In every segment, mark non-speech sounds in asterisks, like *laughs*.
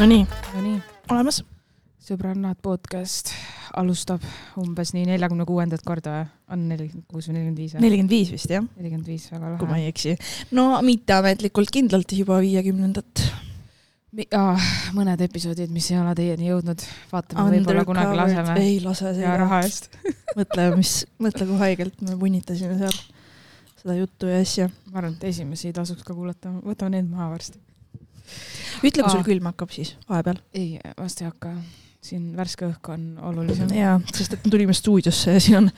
Nonii, Nonii, olemas. sõbrannad podcast alustab umbes nii neljakümne kuuendat korda või? on nelikümmend kuus või nelikümmend viis või? nelikümmend viis vist jah, nelikümmend viis, väga kui ma lahe. ei eksi. no mitteametlikult kindlalt juba viiekümnendat. Ah, mõned episoodid, mis ei ole teieni jõudnud, vaatame, võib-olla kunagi laseme ei lase ja raha eest. *laughs* mõtle, mis, mõtle kui haigelt me punnitasime seal seda juttu ja asja. ma arvan, et esimesi ei tasuks ka kuulata, võtame need maha varsti. ütle, kui sul külm hakkab siis vahepeal. ei, vast ei hakka, siin värske õhk on olulisem. jaa, sest et me tulime stuudiosse ja siin on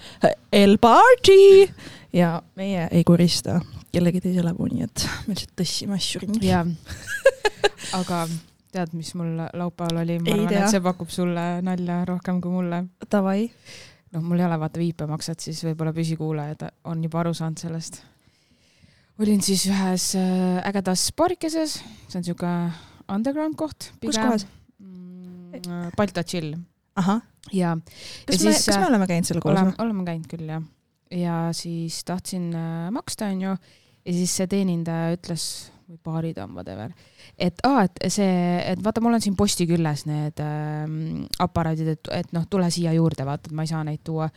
El Party ja meie ei korista kellegi teise läbu, nii et me lihtsalt tõstsime asju ringi. jaa, *laughs* aga tead, mis mul laupäeval oli, ma Ei arvan, et see pakub sulle nalja rohkem kui mulle Davai, noh, mul ei ole vaata viipemakset, siis võib-olla püsikuulajad on juba aru saanud sellest. olin siis ühes äh, ägedas baarikeses, see on siuke underground koht. kus kohas?? Balta chill ja kas me, kas me äh, oleme käinud seal koos oleme oleme käinud küll jah. ja siis tahtsin äh, maksta, onju, ja siis see teenindaja ütles, või baaridamm, whatever, et aa, et see, et vaata, mul on siin posti küljes need ähm, aparaadid, et, et noh, tule siia juurde, vaata, et ma ei saa neid tuua.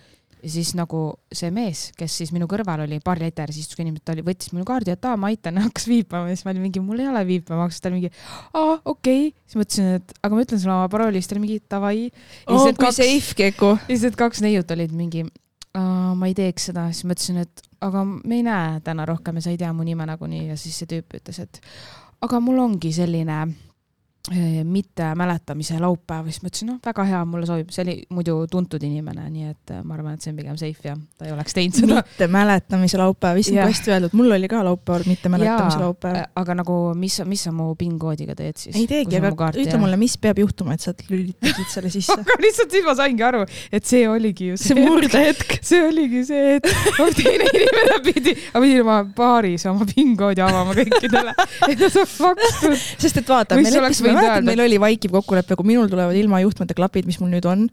Ja siis nagu see mees, kes siis minu kõrval oli, baaride ääres istus inimene, ta oli, võttis minu kaardi, et aa, ma aitan, *laughs* hakkas viipama siis ma olin mingi, mul ei ole viipemaksu, ta oli mingi, aa, okei okay.. siis mõtlesin, et aga ma ütlen sulle oma parooli, siis ta oli mingi davai. oo, Oh, kui safe Keku. ja siis need kaks neiut olid mingi, ma ei teeks seda, siis ma ütlesin, et aga me ei näe täna rohkem ja sa ei tea mu nime nagunii ja siis see tüüp ütles, et aga mul ongi selline mittemäletamise laupäev, siis ma ütlesin, noh, väga hea, mulle sobib, see oli muidu tuntud inimene, nii et eh, ma arvan, et see on pigem safe ja ta ei oleks teinud seda. mittemäletamise laupäev, issand kui hästi öeldud, mul oli ka laupäeval mittemäletamise laupäev. aga nagu, mis, mis sa mu PIN-koodiga teed siis? ei teegi, aga ütle mulle, mis peab juhtuma, et sa lülitasid selle sisse? *laughs* aga lihtsalt siis ma saingi aru, et see oligi ju see see, murdehetk. *laughs* see oligi see, et *laughs* teine inimene pidi, ma pidin oma baaris oma PIN-koodi avama kõikidele, et nad saaks makstud. sest et vaata, me leppisime, mäletad, meil oli vaikiv kokkulepe, kui minul tulevad ilma juhtmete klapid, mis mul nüüd on,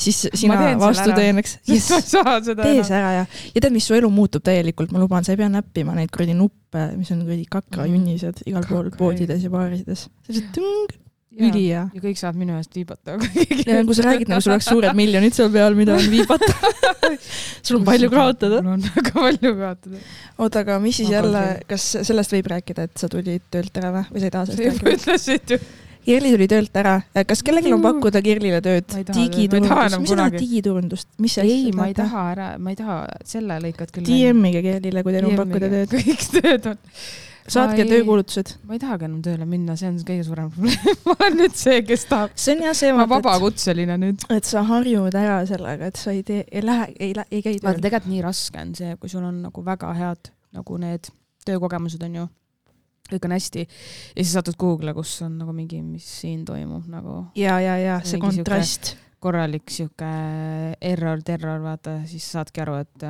siis sina teen selle vastu teeneks. *laughs* yes. tee see ära ja, ja tead, mis su elu muutub täielikult, ma luban, sa ei pea näppima neid kuradi nuppe, mis on kuradi kakrajunnised igal pool Kakra- poodides ja baarides. see on tõng, ülihea. ja kõik saavad minu eest viibata, kui sa räägid nagu sul oleks suured miljonid seal peal, mida on viibata. *laughs* sul on palju kaotada. mul on väga palju kaotada. oota, aga mis siis Ma jälle kas sellest võib rääkida, et sa tulid töölt ära või, või sa ei taha sellest rääkida? ütlesid ju. Kirli tuli töölt ära, kas kellelgi on pakkuda Kirlile tööd digiturundust, mis sa tahad digiturundust, mis sa ei, ma ei. taha ära, ma ei taha, selle lõikad küll. DM-ige Kirlile, kui teil on pakkuda tööd. kõik tööd on. Saatke töökuulutused. ma ei tahagi enam tööle minna, see on kõige suurem probleem. *laughs* ma olen nüüd see, kes tahab. see on jah see ma vaata, vabakutseline nüüd. et, sa harjud ära sellega, et sa ei tee, ei lähe, ei lähe, ei käi vaata, tööl. tegelikult nii raske on see, kui sul on nagu väga head nagu need töökogemused on ju, kõik on hästi ja siis satud Google'i, kus on nagu mingi, mis siin toimub nagu ja, ja, ja see kontrast. korralik sihuke error, terror, vaata, siis saadki aru, et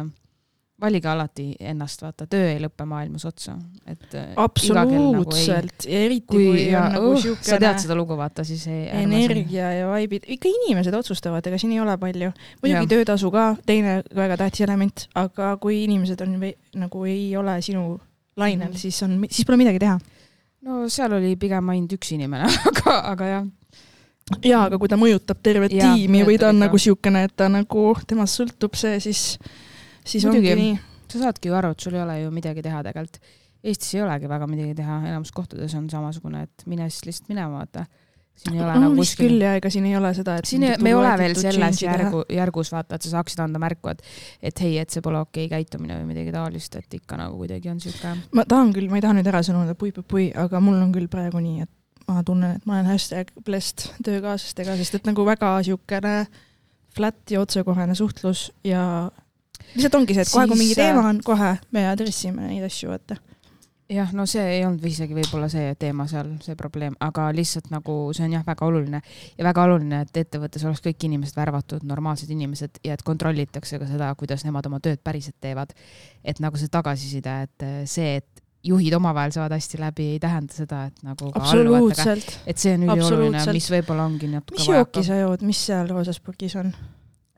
valige alati ennast, vaata, töö ei lõpe maailmas otsa, et äh, kell nagu ei- absoluutselt ja eriti kui, kui ja, on nagu uh, sa siukene tead seda lugu, vaata siis ei energia ja vaibid, ikka inimesed otsustavad, ega siin ei ole palju. muidugi töötasu ka teine väga tähtis element, aga kui inimesed on nagu ei ole sinu lainel mm, -hmm. siis on, siis pole midagi teha. no seal oli pigem ainult üks inimene, *laughs* aga, aga jah, jaa, aga kui ta mõjutab tervet Jaa, tiimi või ta on mõjutab nagu ikka. siukene, et ta nagu, temast sõltub see, siis, siis Muidugi. ongi nii. sa saadki ju aru, et sul ei ole ju midagi teha tegelikult. Eestis ei olegi väga midagi teha, enamus kohtades on samasugune, et mine siis lihtsalt minema, vaata. siin ei ole no nagu vist küll ja ega siin ei ole seda, et siin ei, me ei ole veel selles järgu, järgus vaata, et sa saaksid anda märku, et, et hei, et see pole okei käitumine või midagi taolist, et ikka nagu kuidagi on sihuke. ma tahan küll, ma ei taha nüüd ära sõnuda pui-pui-pui, aga mul on küll praegu nii, et ma tunnen, et ma olen hashtag blessed töökaaslastega, sest et nagu väga siukene flat ja otsekohene suhtlus ja lihtsalt ongi see, et kohe, kui mingi Siis, äh, teema on, kohe me address ime neid asju, vaata. jah, no see ei olnud isegi võib-olla see teema seal, see probleem, aga lihtsalt nagu see on jah, väga oluline ja väga oluline, et ettevõttes oleks kõik inimesed värvatud, normaalsed inimesed ja et kontrollitakse ka seda, kuidas nemad oma tööd päriselt teevad. et nagu see tagasiside, et see, et juhid omavahel saavad hästi läbi, ei tähenda seda, et nagu absoluutselt. et see on ülioluline, mis võib-olla ongi natuke mis jooki sa jood, mis seal roosas purgis on?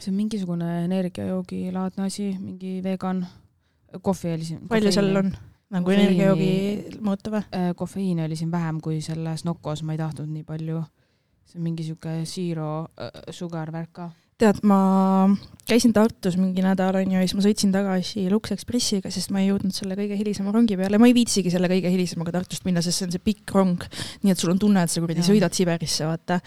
See on mingisugune energiajoogilaadne asi, mingi vegan, kohvi oli siin. palju seal on? nagu energiajoogi mõõta või? Äh, kofeiini oli siin vähem kui selles Nokos, ma ei tahtnud nii palju see on mingi sihuke zero äh, sugar värk ka tead, ma käisin Tartus mingi nädal, on ju, ja siis ma sõitsin tagasi Lux Expressiga, sest ma ei jõudnud selle kõige hilisema rongi peale, ma ei viitsigi selle kõige hilisemaga Tartust minna, sest see on see pikk rong. nii et sul on tunne, et sa kuradi sõidad Siberisse, vaata.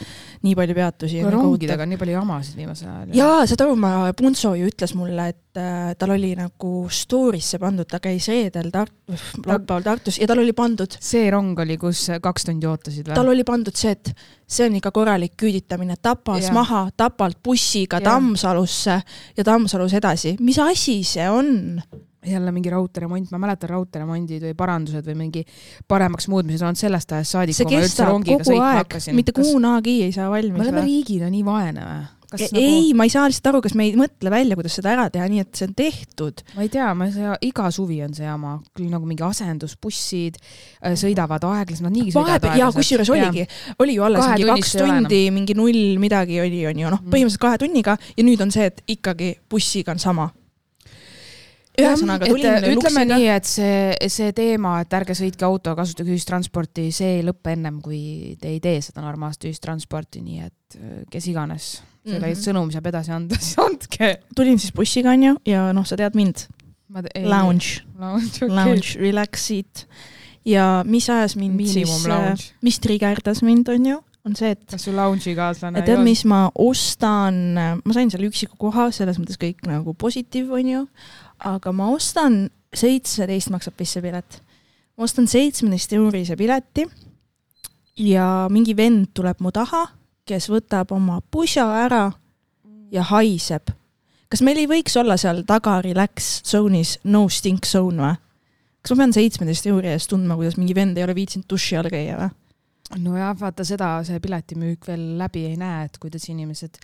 nii palju peatusi. rongidega on nii palju jamasid viimasel ajal. jaa, saad aru, ma, Punso ju ütles mulle, et äh, tal oli nagu story'sse pandud, ta käis reedel Tart-, laupäeval Tartus ja tal oli pandud. see rong oli, kus kaks tundi ootasid või? tal oli pandud see, et see on ikka korralik küüditamine, Tapas ja. maha, Tapalt bussiga ja. Tammsalusse ja Tammsalus edasi, mis asi see on? jälle mingi raudteeremont, ma mäletan raudteeremondid või parandused või mingi paremaks muutmised on sellest ajast saadik, kui ma üldse rongiga sõitma hakkasin. mitte kunagi ei saa valmis. me oleme riigina nii vaene või? Kas ei nagu..., ma ei saa lihtsalt aru, kas me ei mõtle välja, kuidas seda ära teha, nii et see on tehtud. ma ei tea, ma ei saa, iga suvi on see jama, küll nagu mingi asendusbussid äh, sõidavad aeglaselt, nad niigi sõidavad aeglaselt. jaa, kusjuures oligi, oli ju alles kahe mingi kaks tundi, mingi null midagi oli, on ju, noh, mm. põhimõtteliselt kahe tunniga ja nüüd on see, et ikkagi bussiga on sama ühesõnaga tulin ütleme nii, et see, see teema, et ärge sõitke autoga, kasutage ühistransporti, see ei lõpe ennem, kui te ei tee seda normaalset ühistransporti, nii et äh, kes iganes selle mm -hmm. sõnumi saab edasi anda, *laughs* siis andke. tulin siis bussiga onju ja noh, sa tead mind. Lounge, lounge, okay. lounge, relax seat ja mis ajas mind Minimum siis, äh, mis trigerdas mind onju, on see, et. kas su lounge'i kaaslane ei olnud? tead, mis ma ostan, ma sain seal üksiku koha, selles mõttes kõik nagu positiiv onju, aga ma ostan, seitseteist maksab vist see pilet. ma ostan seitsmeteist eurise pileti ja mingi vend tuleb mu taha kes võtab oma pusa ära ja haiseb. kas meil ei võiks olla seal taga relax zone'is no stink zone või? kas ma pean seitsmeteist euri eest tundma, kuidas mingi vend ei ole viitsinud duši all käia või? nojah, vaata seda see piletimüük veel läbi ei näe, et kuidas inimesed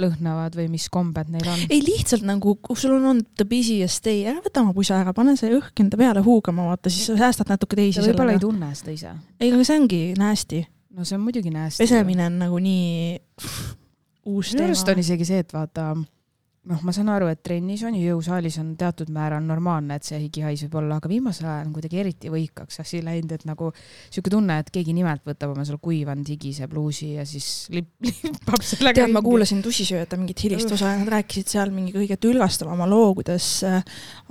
lõhnavad või mis kombed neil on. ei, lihtsalt nagu, kui sul on olnud the busiest day, ära võta oma pusa ära, pane see õhk enda peale huugama, vaata, siis sa säästad natuke teisi. võib-olla ei tunne seda ise. ei, aga see ongi nasty no see on muidugi nasty. pesemine on nagu nii uus teema. minu arust on isegi see, et vaata, noh, ma saan aru, et trennis on ju jõusaalis on teatud määral normaalne, et see higihais võib olla, aga viimasel ajal on kuidagi eriti võikaks asi läinud, et nagu sihuke tunne, et keegi nimelt võtab oma seal kuivanud higise pluusi ja siis lip, *laughs* lippab sellega. tead, ma kuulasin Tussisööjate mingit hilist osa ja nad rääkisid seal mingi kõige tülgastavama loo, kuidas äh,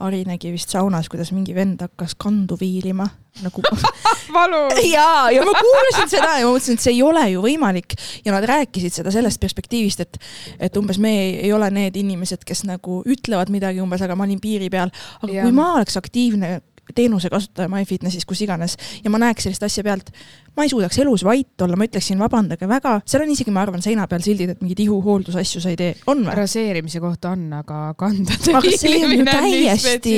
Ari nägi vist saunas, kuidas mingi vend hakkas kandu viilima nagu *laughs* ja, ja ma kuulasin seda ja ma mõtlesin, et see ei ole ju võimalik ja nad rääkisid seda sellest perspektiivist, et, et umbes me ei, ei ole need inimesed, kes nagu ütlevad midagi umbes, aga ma olin piiri peal. aga ja. kui ma oleks aktiivne teenuse kasutaja MyFitnessis, kus iganes ja ma näeks sellist asja pealt, ma ei suudaks elus vait olla, ma ütleksin vabandage väga, seal on isegi, ma arvan, seina peal sildid, et mingeid ihuhooldusasju sa ei tee, on või? raseerimise kohta on, aga kandade aga see on ju täiesti,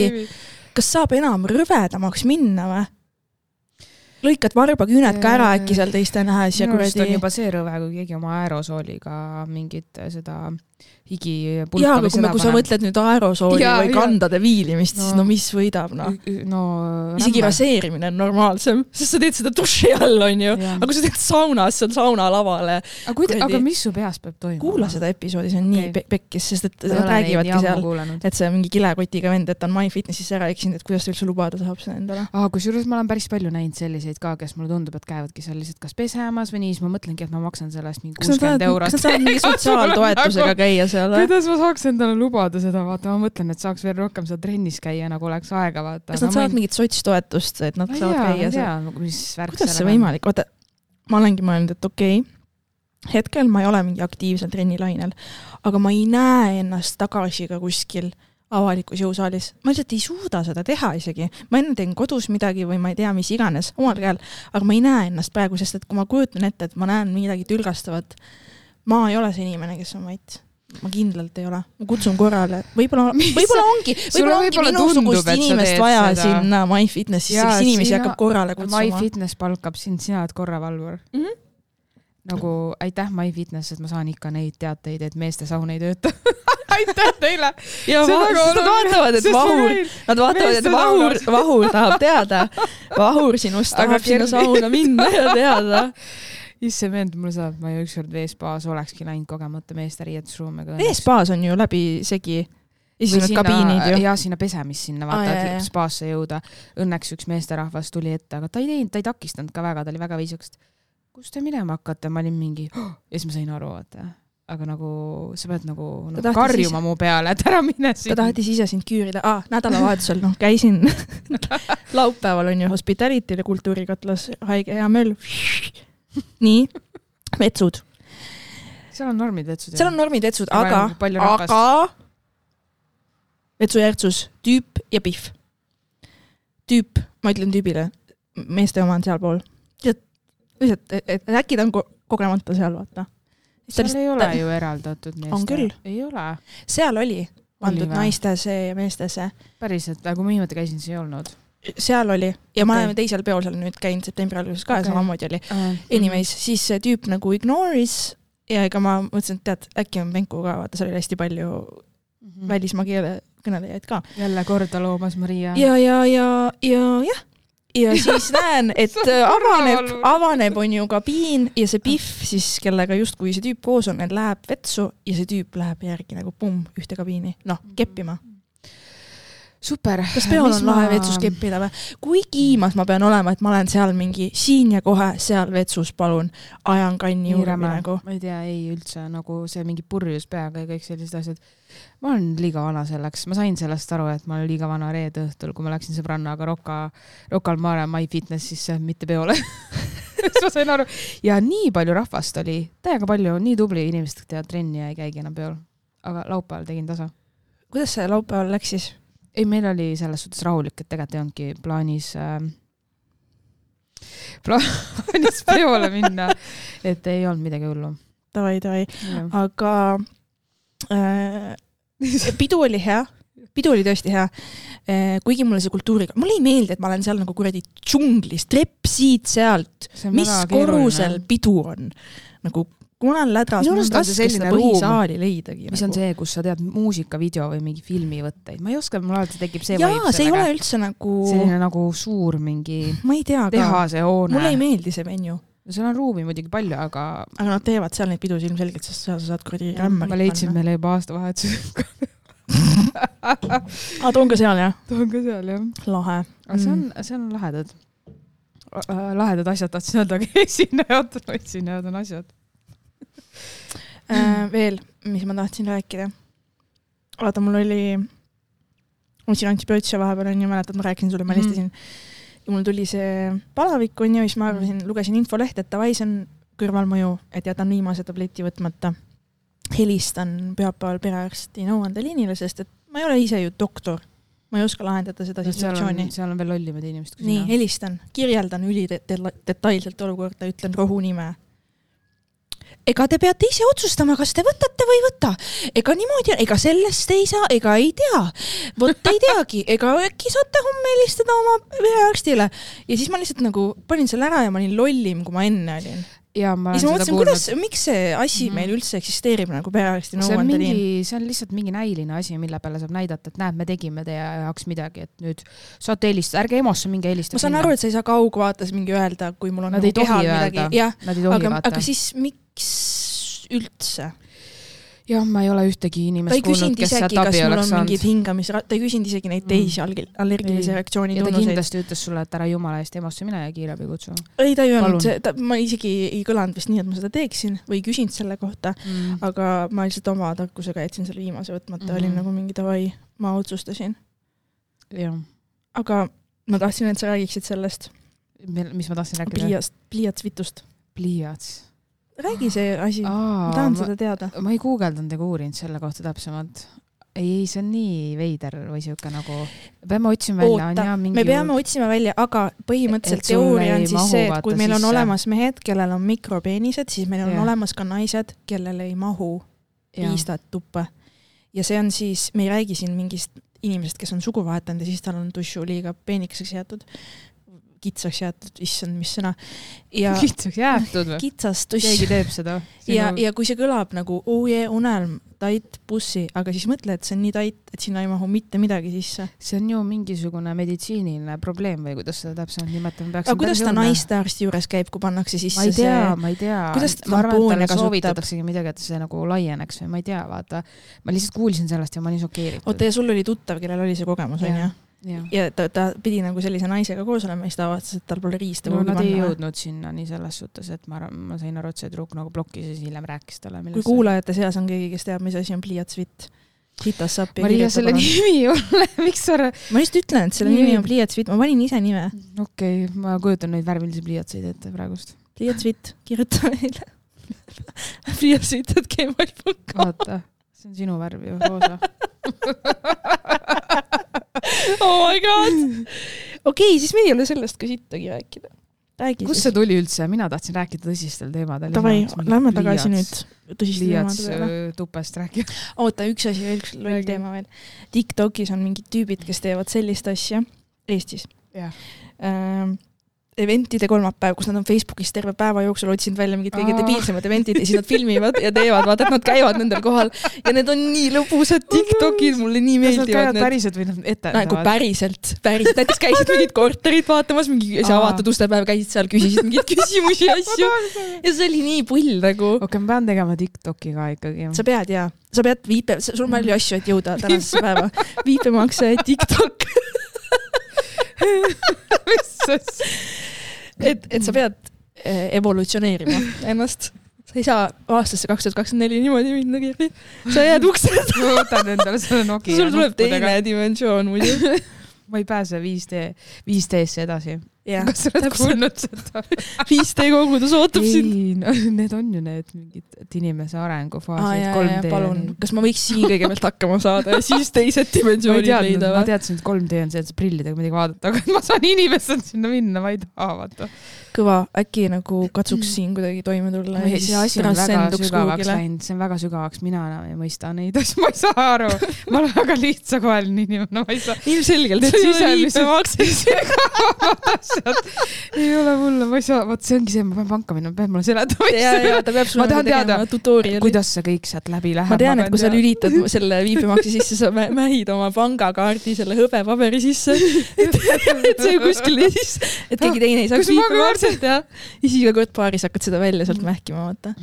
kas saab enam rõvedamaks minna või? lõikad varbaküüned ka ära äkki seal teiste nähes ja kuradi. on juba see rõve, kui keegi oma aerosooliga mingit seda higipulka jaa, aga kui, me, kui sa mõtled nüüd aerosooli ja, või kandade viilimist no,, siis no mis võidab, noh. no isegi raseerimine on normaalsem, sest sa teed seda duši all, onju. aga kui sa teed saunas, on saunalavale. aga kuida-, aga mis su peas peab toimuma? kuula seda episoodi, see on okay. nii pe pekkis, sest et nad räägivadki seal, et see mingi kilekotiga vend, et ta on MyFitnessisse ära eksinud, et kuidas ta üldse lubada saab seda endale. aa, kusjuures ma olen päris palju näinud selliseid ka, kes mulle tundub, et käivadki seal lihtsalt kas pesemas või nii, siis ma mõtlengi, et ma maksan selle eest mingi kuuskümmend eurot. kas nad saavad mingi *laughs* sotsiaaltoetusega käia seal või? kuidas ma saaks endale lubada seda, vaata, ma mõtlen, et saaks veel rohkem seal trennis käia, nagu oleks aega, vaata. kas nad saavad ma... mingit sotstoetust, et nad ma saavad tea, käia seal? mis värk kuidas see võimalik, vaata, ma olengi mõelnud, et okei okay,, hetkel ma ei ole mingi aktiivsel trennilainel, aga ma ei näe ennast tagasi ka kuskil avalikus jõusaalis, ma lihtsalt ei suuda seda teha isegi. ma enne teen kodus midagi või ma ei tea, mis iganes, omal käel, aga ma ei näe ennast praegu, sest et kui ma kujutan ette, et ma näen midagi tülgastavat, ma ei ole see inimene, kes on vait ma kindlalt ei ole, ma kutsun korrale, võib-olla, *laughs* võib-olla ongi, võib-olla ongi võib minusugust inimest vaja seda. sinna MyFitnessi, siis inimesi sina, hakkab korrale kutsuma. MyFitness palkab sind, sina oled korravalvur mm. -hmm. nagu aitäh MyFitness, et ma saan ikka neid teateid, et meeste saun ei tööta *laughs* aitäh teile. ja va nad vaatavad, et Vahur, nad vaatavad, et Vahur, Vahur tahab teada. Vahur sinust tahab sinna sauna minna ja teada *laughs* issand vend, mulle saab, ma ju ükskord veespaas olekski läinud kogemata meeste riietusruumi. veespaas on ju läbisegi ja siis need kabiinid ju. ja sinna pesemist sinna vaata ah,, et spaasse jõuda. Õnneks üks meesterahvas tuli ette, aga ta ei teinud, ta ei takistanud ka väga, ta oli väga viisakas. kus te minema hakkate, ma olin mingi oh! ja siis ma sain aru, vaata aga nagu sa pead nagu no, karjuma ise... mu peale, et ära mine siin. ta tahtis ise sind küürida ah,, nädalavahetusel noh, käisin *laughs* laupäeval on ju Hospitality'l ja Kultuurikatlas haige hea möll. Nii, vetsud. seal on normid vetsud. seal on normid vetsud, aga, aga vetsujärtsus, tüüp ja pihv. tüüp, ma ütlen tüübile, meeste oma on sealpool. lihtsalt, et äkki ta on ko kogemata seal, vaata seal ei ole ju eraldatud meeste. on küll. ei ole. seal oli pandud naiste see ja meeste see. päriselt, aga kui ma viimati käisin, siis ei olnud seal oli ja okay. me oleme teisel peol seal nüüd käinud septembri alguses ka okay. ja samamoodi oli uh,. Anyways, siis see tüüp nagu ignore'is ja ega ma mõtlesin, et tead, äkki on Penku ka, vaata seal oli hästi palju mm -hmm. välismaa keele kõnelejaid ka. jälle korda loomas Maria. ja, ja, ja, ja jah, ja *laughs* siis näen, et avaneb, avaneb, on ju kabiin ja see Pihv siis, kellega justkui see tüüp koos on, läheb vetsu ja see tüüp läheb järgi nagu pumm ühte kabiini, noh, keppima super. kas peol on lahe ma... vetsus keppida või? kui kiimas ma pean olema, et ma olen seal mingi siin ja kohe seal vetsus, palun, ajan kanni juurde nagu? ma ei tea, ei üldse nagu see mingi purjus peaga ja kõik sellised asjad. ma olen liiga vana selleks, ma sain sellest aru, et ma olen liiga vana reede õhtul, kui ma läksin sõbrannaga Rocca, Rocca al Mare My Fitnessisse, mitte peole *laughs* siis ma sain aru ja nii palju rahvast oli, täiega palju, nii tubli inimesed teevad trenni ja ei käigi enam peol. aga laupäeval tegin tasa. kuidas see laupäeval läks siis? Ei, meil oli selles suhtes rahulik, et tegelikult ei olnudki plaanis äh, *laughs* plaanis peole minna, et ei olnud midagi hullu. Davai, davai, aga äh, pidu oli hea, pidu oli tõesti hea äh,. kuigi mulle see kultuuriga, mulle ei meeldi, et ma olen seal nagu kuradi džunglis, trepp siit-sealt, mis korrusel pidu on. nagu olen lädras, mul on raske seda põhisaali leidagi. mis nagu. on see, kus sa tead muusikavideo või mingi filmivõtteid, ma ei oska, mul alati tekib see jaa, see ei ole üldse nagu selline nagu suur mingi ma ei tea tehase hoone. mulle ei meeldi see venue no seal on ruumi muidugi palju, aga aga nad teevad seal neid pidusid ilmselgelt, sest seal sa saad kuradi rämma ma leidsin meile juba aastavahetusel *laughs* aa, ah, toon ka seal, jah? toon ka seal, jah. lahe. aga see on, see on lahedad. lahedad asjad tahtsin öelda, aga *laughs* esinejad, esinejad on asjad äh, veel, mis ma tahtsin rääkida. vaata, mul oli, ma võtsin antibiootika vahepeal onju, mäletad, ma rääkisin sulle, ma mhm. helistasin mm. -hmm. ja mul tuli see palavik onju, siis ma arvasin, lugesin infolehte, et davai, see on kõrvalmõju, et jätan viimase tableti võtmata. helistan pühapäeval perearsti nõuandeliinile, sest et ma ei ole ise ju doktor ma ei oska lahendada seda situatsiooni. seal on veel lollimad inimesed kui sina. nii, helistan, kirjeldan ülidetailselt olukorda, ütlen rohu nime, ega te peate ise otsustama, kas te võtate või ei võta. ega niimoodi, ega sellest ei saa, ega ei tea. vot ei teagi, ega äkki saate homme helistada oma perearstile. ja siis ma lihtsalt nagu panin selle ära ja ma olin lollim, kui ma enne olin ja ma siis ma mõtlesin, kuidas, miks see asi mm -hmm. meil üldse eksisteerib nagu perearsti nõuandeliin? see on lihtsalt mingi näiline asi, mille peale saab näidata, et näed, me tegime teie jaoks midagi, et nüüd saate helistada, ärge EMO-sse minge helistage. ma saan aru, et sa ei saa kaugvaates mingi öelda, kui mul on Nad nagu kehal midagi, jah, aga, aga siis miks üldse? Jah, ma ei ole ühtegi inimest kuulnud, kes sealt abi oleks saanud. hingamis, ta ei küsinud isegi neid teisi mm. allergilise reaktsiooni tunnuseid. ta kindlasti ütles sulle, et ära jumala eest EMO-sse mine ja kiirabi kutsu. ei, ta ei öelnud, ta, ma isegi ei kõlanud vist nii, et ma seda teeksin või ei küsinud selle kohta mm., aga ma lihtsalt oma tarkusega jätsin selle viimase võtmata mm., olin nagu mingi davai, ma otsustasin. aga ma tahtsin, et sa räägiksid sellest. mis ma tahtsin rääkida? pliiats, pliiatsvitust. pliiats räägi see asi, ma tahan ma, seda teada. ma ei guugeldanud ega uurinud selle kohta täpsemalt. ei, see on nii veider või siuke nagu, peame otsima välja. oota, me peame juurde. otsima välja, aga põhimõtteliselt teooria on siis see, et kui meil on sisse. olemas mehed, kellel on mikropeenised, siis meil on ja. olemas ka naised, kellel ei mahu riistad tuppa. ja see on siis, me ei räägi siin mingist inimesest, kes on sugu vahetanud ja siis tal on tussu liiga peenikeseks jäetud, kitsaks jäetud, issand, mis sõna. *laughs* kitsaks jäetud või? kitsas tuss. keegi teeb seda. ja, ja kui see kõlab nagu oh yeah, unelm, tait, bussi, aga siis mõtle, et see on nii tait, et sinna ei mahu mitte midagi sisse. see on ju mingisugune meditsiiniline probleem või kuidas seda täpsemalt nimetama peaks. aga kuidas ta naistearsti juures käib, kui pannakse sisse ma ei tea see..., ma ei tea. kuidas ta tampoone kasutab? soovitataksegi midagi, et see nagu laieneks või ma ei tea, vaata. ma lihtsalt kuulsin sellest ja ma olin šokeeritud. oota, ja sul oli tuttav, kellel oli see kogemus, onju? jah. ja ta, ta pidi nagu sellise naisega koos olema ja siis ta avastas, et tal pole riista no nad ei panna. jõudnud sinnani selles suhtes, et ma, ma sain aru, et see tüdruk nagu blokkis ja siis hiljem rääkis talle. kui kuulajate seas on keegi, kes teab, mis asi on pliiatsvitt, hitas sappi. Maria, selle nimi ei ole, miks sa, ma lihtsalt ütlen, et selle nimi on pliiatsvitt, ma panin ise nime. okei okay,, ma kujutan neid värvilisi pliiatseid ette praegust. pliiatsvitt, kirjuta meile. *laughs* pliiatsvitt, et gmail.com. vaata, see on sinu värv ju, roosa. *laughs* oh my god. okei okay,, siis meil ei ole sellest ka sittagi rääkida. kust see tuli üldse, mina tahtsin rääkida tõsistel teemadel. Davai, lähme tagasi nüüd tõsiste teemade peale. öö, tupest rääkima. *laughs* oota, üks asi veel, üks loll teema veel. Tiktokis on mingid tüübid, kes teevad sellist asja Eestis jah, ähm,. Eventide kolmapäev, kus nad on Facebookis terve päeva jooksul otsinud välja mingid kõige debiilsemad eventid ja siis nad filmivad ja teevad, vaata, et nad käivad nendel kohal ja need on nii lõbusad Tiktokid, mulle nii kas nad meeldivad käivad need. päriselt või nad nagu etendavad? päriselt, päriselt, näiteks käisid mingit korterit vaatamas, mingi see avatud ustepäev, käisid seal, küsisid mingeid küsimusi ja asju ja see oli nii pull nagu. okei, ma pean tegema Tiktoki ka ikkagi. sa pead jaa, sa pead viipe, sul on palju asju, et jõuda tänasesse päeva. viipemakse, Tiktok, *laughs* et, et sa pead eh, evolutsioneerima ennast. sa ei saa aastasse kaks tuhat kakskümmend neli niimoodi minna, Kirli. sa jääd ukse taha, ma võtan endale selle Nokia. sul tuleb teine dimensioon muidu. ma ei pääse 5D, 5D-sse edasi. Kas sa oled kuulnud seda? 5D kogudus ootab sind. ei, no need on ju need mingid, et inimese aa arengufaasid, jaa, 3D jaa, palun, kas ma võiks siin kõigepealt hakkama saada ja siis teised ma ei dimensioonid leida ma või? teadsin, et 3D on see, et sa prillidega midagi vaadata, aga ma saan inimesena sinna minna, ma ei taha vaata. kõva, äkki nagu katsuks siin kuidagi toime tulla ja see asi siis on väga sügavaks läinud, see on väga sügavaks, mina enam ei mõista neid *laughs* asju, ma ei saa aru. ma olen väga lihtsakoeline inimene, ma ei saa. ilmselgelt, Need sisemised- viipemakse. ei ole hullu, *laughs* ma ei saa, vot see ongi see, ma pean panka minema, pead mulle seletama. ja, ja ta peab sulle Ma tahan tegema teada, tutorial'i. kuidas see kõik sealt läbi läheb. ma tean, et kui sa lülitad selle viipemakse sisse, sa mä- mähid oma pangakaardi selle hõbepaberi sisse, *laughs* et see kuskil siis, et keegi teine ei saaks Kus ma viipemakset ja siis iga kord baaris hakkad seda välja sealt mähkima, vaata.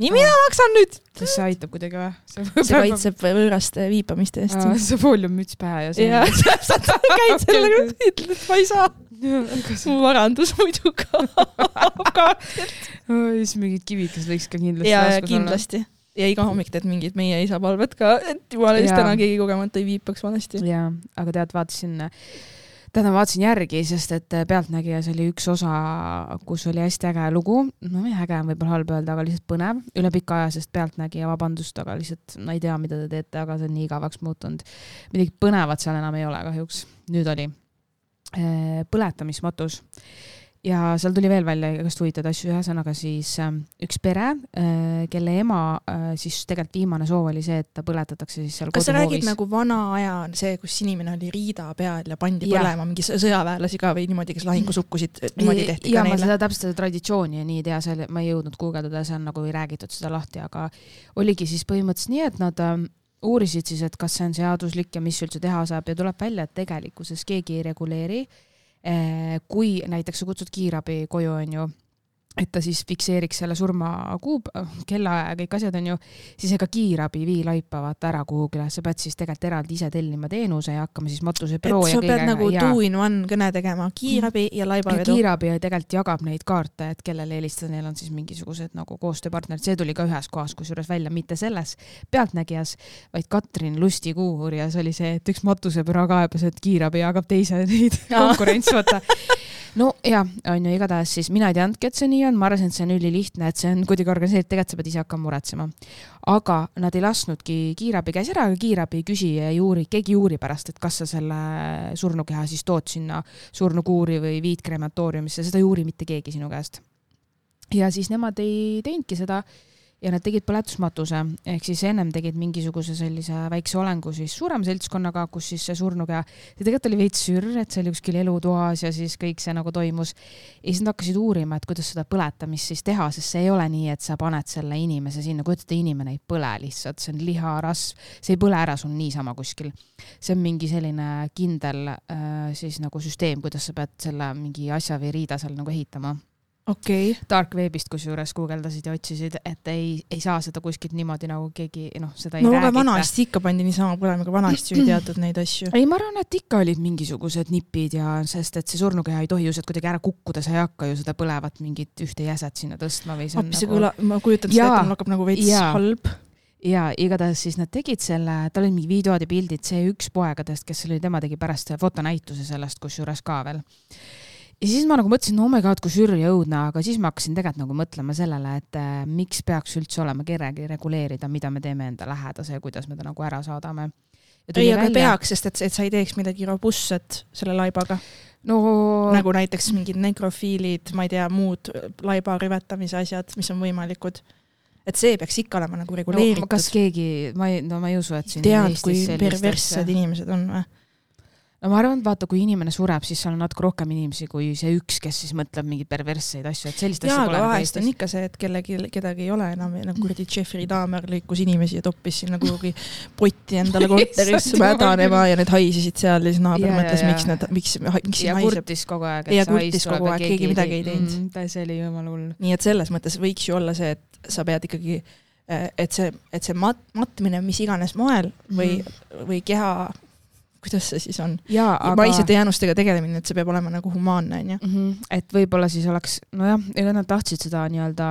nii, mina maksan nüüd. kas see aitab kuidagi või? see kaitseb võõraste viipamiste eest. see fooliummüts pähe ja see ja täpselt, *laughs* käid sellega, ütled, et ma ei saa, mu varandus muidu kaob ka. siis mingid kivikesed võiks ka kindlasti ja, ja taskus olla. kindlasti. ja iga hommik teed mingit meie isa palvet ka, et jumala eest Jaa. täna keegi kogemata ei viipaks valesti. jaa, aga tead, vaatasin, täna vaatasin järgi, sest et Pealtnägijas oli üks osa, kus oli hästi äge lugu, no äge on võib-olla halb öelda, aga lihtsalt põnev, üle pika aja, sest Pealtnägija, vabandust, aga lihtsalt ma ei tea, mida te teete, aga see on nii igavaks muutunud. midagi põnevat seal enam ei ole kahjuks, nüüd oli Eh, põletamismatus ja seal tuli veel välja igast huvitavaid asju, ühesõnaga siis äh, üks pere äh,, kelle ema äh, siis tegelikult viimane soov oli see, et ta põletatakse siis seal kas sa räägid nagu vana aja see, kus inimene oli riida peal ja pandi Jah. põlema mingi sõ- sõjaväelasi ka või niimoodi, kes lahingus hukkusid, niimoodi tehti ja ka neile? seda täpselt seda traditsiooni ja nii ei tea, seal ma ei jõudnud guugeldada, seal nagu ei räägitud seda lahti, aga oligi siis põhimõtteliselt nii, et nad ähm, uurisid siis, et kas see on seaduslik ja mis üldse teha saab ja tuleb välja, et tegelikkuses keegi ei reguleeri. Kui näiteks sa kutsud kiirabi koju, onju, et ta siis fikseeriks selle surma kuub-, kellaaja ja kõik asjad onju, siis ega kiirabi vii laipa vaata ära kuhugile, sa pead siis tegelikult eraldi ise tellima teenuse ja hakkama siis matusebüroo ja pead nagu ja two in one kõne tegema, kiirabi ja laibavedu. kiirabi tegelikult jagab neid kaarte, et kellele helistada, neil on siis mingisugused nagu koostööpartnerid, see tuli ka ühes kohas kusjuures välja, mitte selles Pealtnägijas, vaid Katrin Lusti kuuuurijas oli see, et üks matusebüroo kaebas, et kiirabi jagab teise *laughs* neid konkurents, vaata. no ja, on ju, igatahes siis mina ei teadnudki, et see nii on, ma arvasin, et see on ülilihtne, et see on kuidagi organiseeritud, tegelikult sa pead ise hakkama muretsema. aga nad ei lasknudki kiirabi käes ära, aga kiirabi ei küsi ja ei uuri, keegi ei uuri pärast, et kas sa selle surnukeha siis tood sinna surnukuuri või viid krematooriumisse, seda ei uuri mitte keegi sinu käest. ja siis nemad ei teinudki seda ja nad tegid põletusmatuse, ehk siis ennem tegid mingisuguse sellise väikse olengu siis suurema seltskonnaga, kus siis see surnukeha, see tegelikult oli veits sürr, et see oli kuskil elutoas ja siis kõik see nagu toimus. ja siis nad hakkasid uurima, et kuidas seda põletamist siis teha, sest see ei ole nii, et sa paned selle inimese sinna, kujuta ette, inimene ei põle lihtsalt, see on liharasv, see ei põle ära sul niisama kuskil. see on mingi selline kindel äh, siis nagu süsteem, kuidas sa pead selle mingi asja või riida seal nagu ehitama okay. dark veebist kusjuures guugeldasid ja otsisid, et ei, ei saa seda kuskilt niimoodi nagu keegi noh, seda ei no räägita. vanasti ikka pandi niisama põlema, aga vanasti ju ei teatud neid asju. ei, ma arvan, et ikka olid mingisugused nipid ja sest et see surnukeha ei tohi ju sealt kuidagi ära kukkuda, sa ei hakka ju seda põlevat mingit ühte jäset sinna tõstma või see on appi, nagu kõla-, ma kujutan seda ette, mul hakkab nagu veits Jaa. halb. ja igatahes siis nad tegid selle, tal olid mingi videod ja pildid, see üks poegadest, kes oli, tema tegi pärast fotonäituse sellest kusjuures ka veel. Ja siis ma nagu mõtlesin, no oh my god, kui ja õudne, aga siis ma hakkasin tegelikult nagu mõtlema sellele, et äh, miks peaks üldse olema kellelgi reguleerida, mida me teeme enda lähedase ja kuidas me ta nagu ära saadame. ei, aga peaks, sest et, et sa ei teeks midagi robustset selle laibaga. no nagu näiteks mingid nekrofiilid, ma ei tea, muud laiba rüvetamise asjad, mis on võimalikud. et see peaks ikka olema nagu no, reguleeritud kas keegi, ma ei, no ma ei usu, et siin tead, kui perverssed inimesed on või? No ma arvan, et vaata, kui inimene sureb, siis seal on natuke rohkem inimesi kui see üks, kes siis mõtleb mingeid perversseid asju, et sellist asja pole nagu vahest on ikka see, et kellegi, kedagi ei ole enam, nagu kuradi Jeffrey Dahmer lõikus inimesi ja toppis sinna kuhugi *laughs* potti endale jumal mädanema ja need haisesid seal ja siis naaber mõtles, miks need, miks, miks ja siin haiseb. kurtis kogu aeg, Ja kurtis kogu aeg, keegi midagi ei teinud. mm,. ta, see oli jumala hull. nii et selles mõttes võiks ju olla see, et sa pead ikkagi, et see, et see mat-, matmine mis iganes moel või, või keha, kuidas see siis on, aga maisete jäänustega tegelemine, et see peab olema nagu humaanne, onju. Mhm, et võib-olla siis oleks, nojah, ega nad tahtsid seda nii-öelda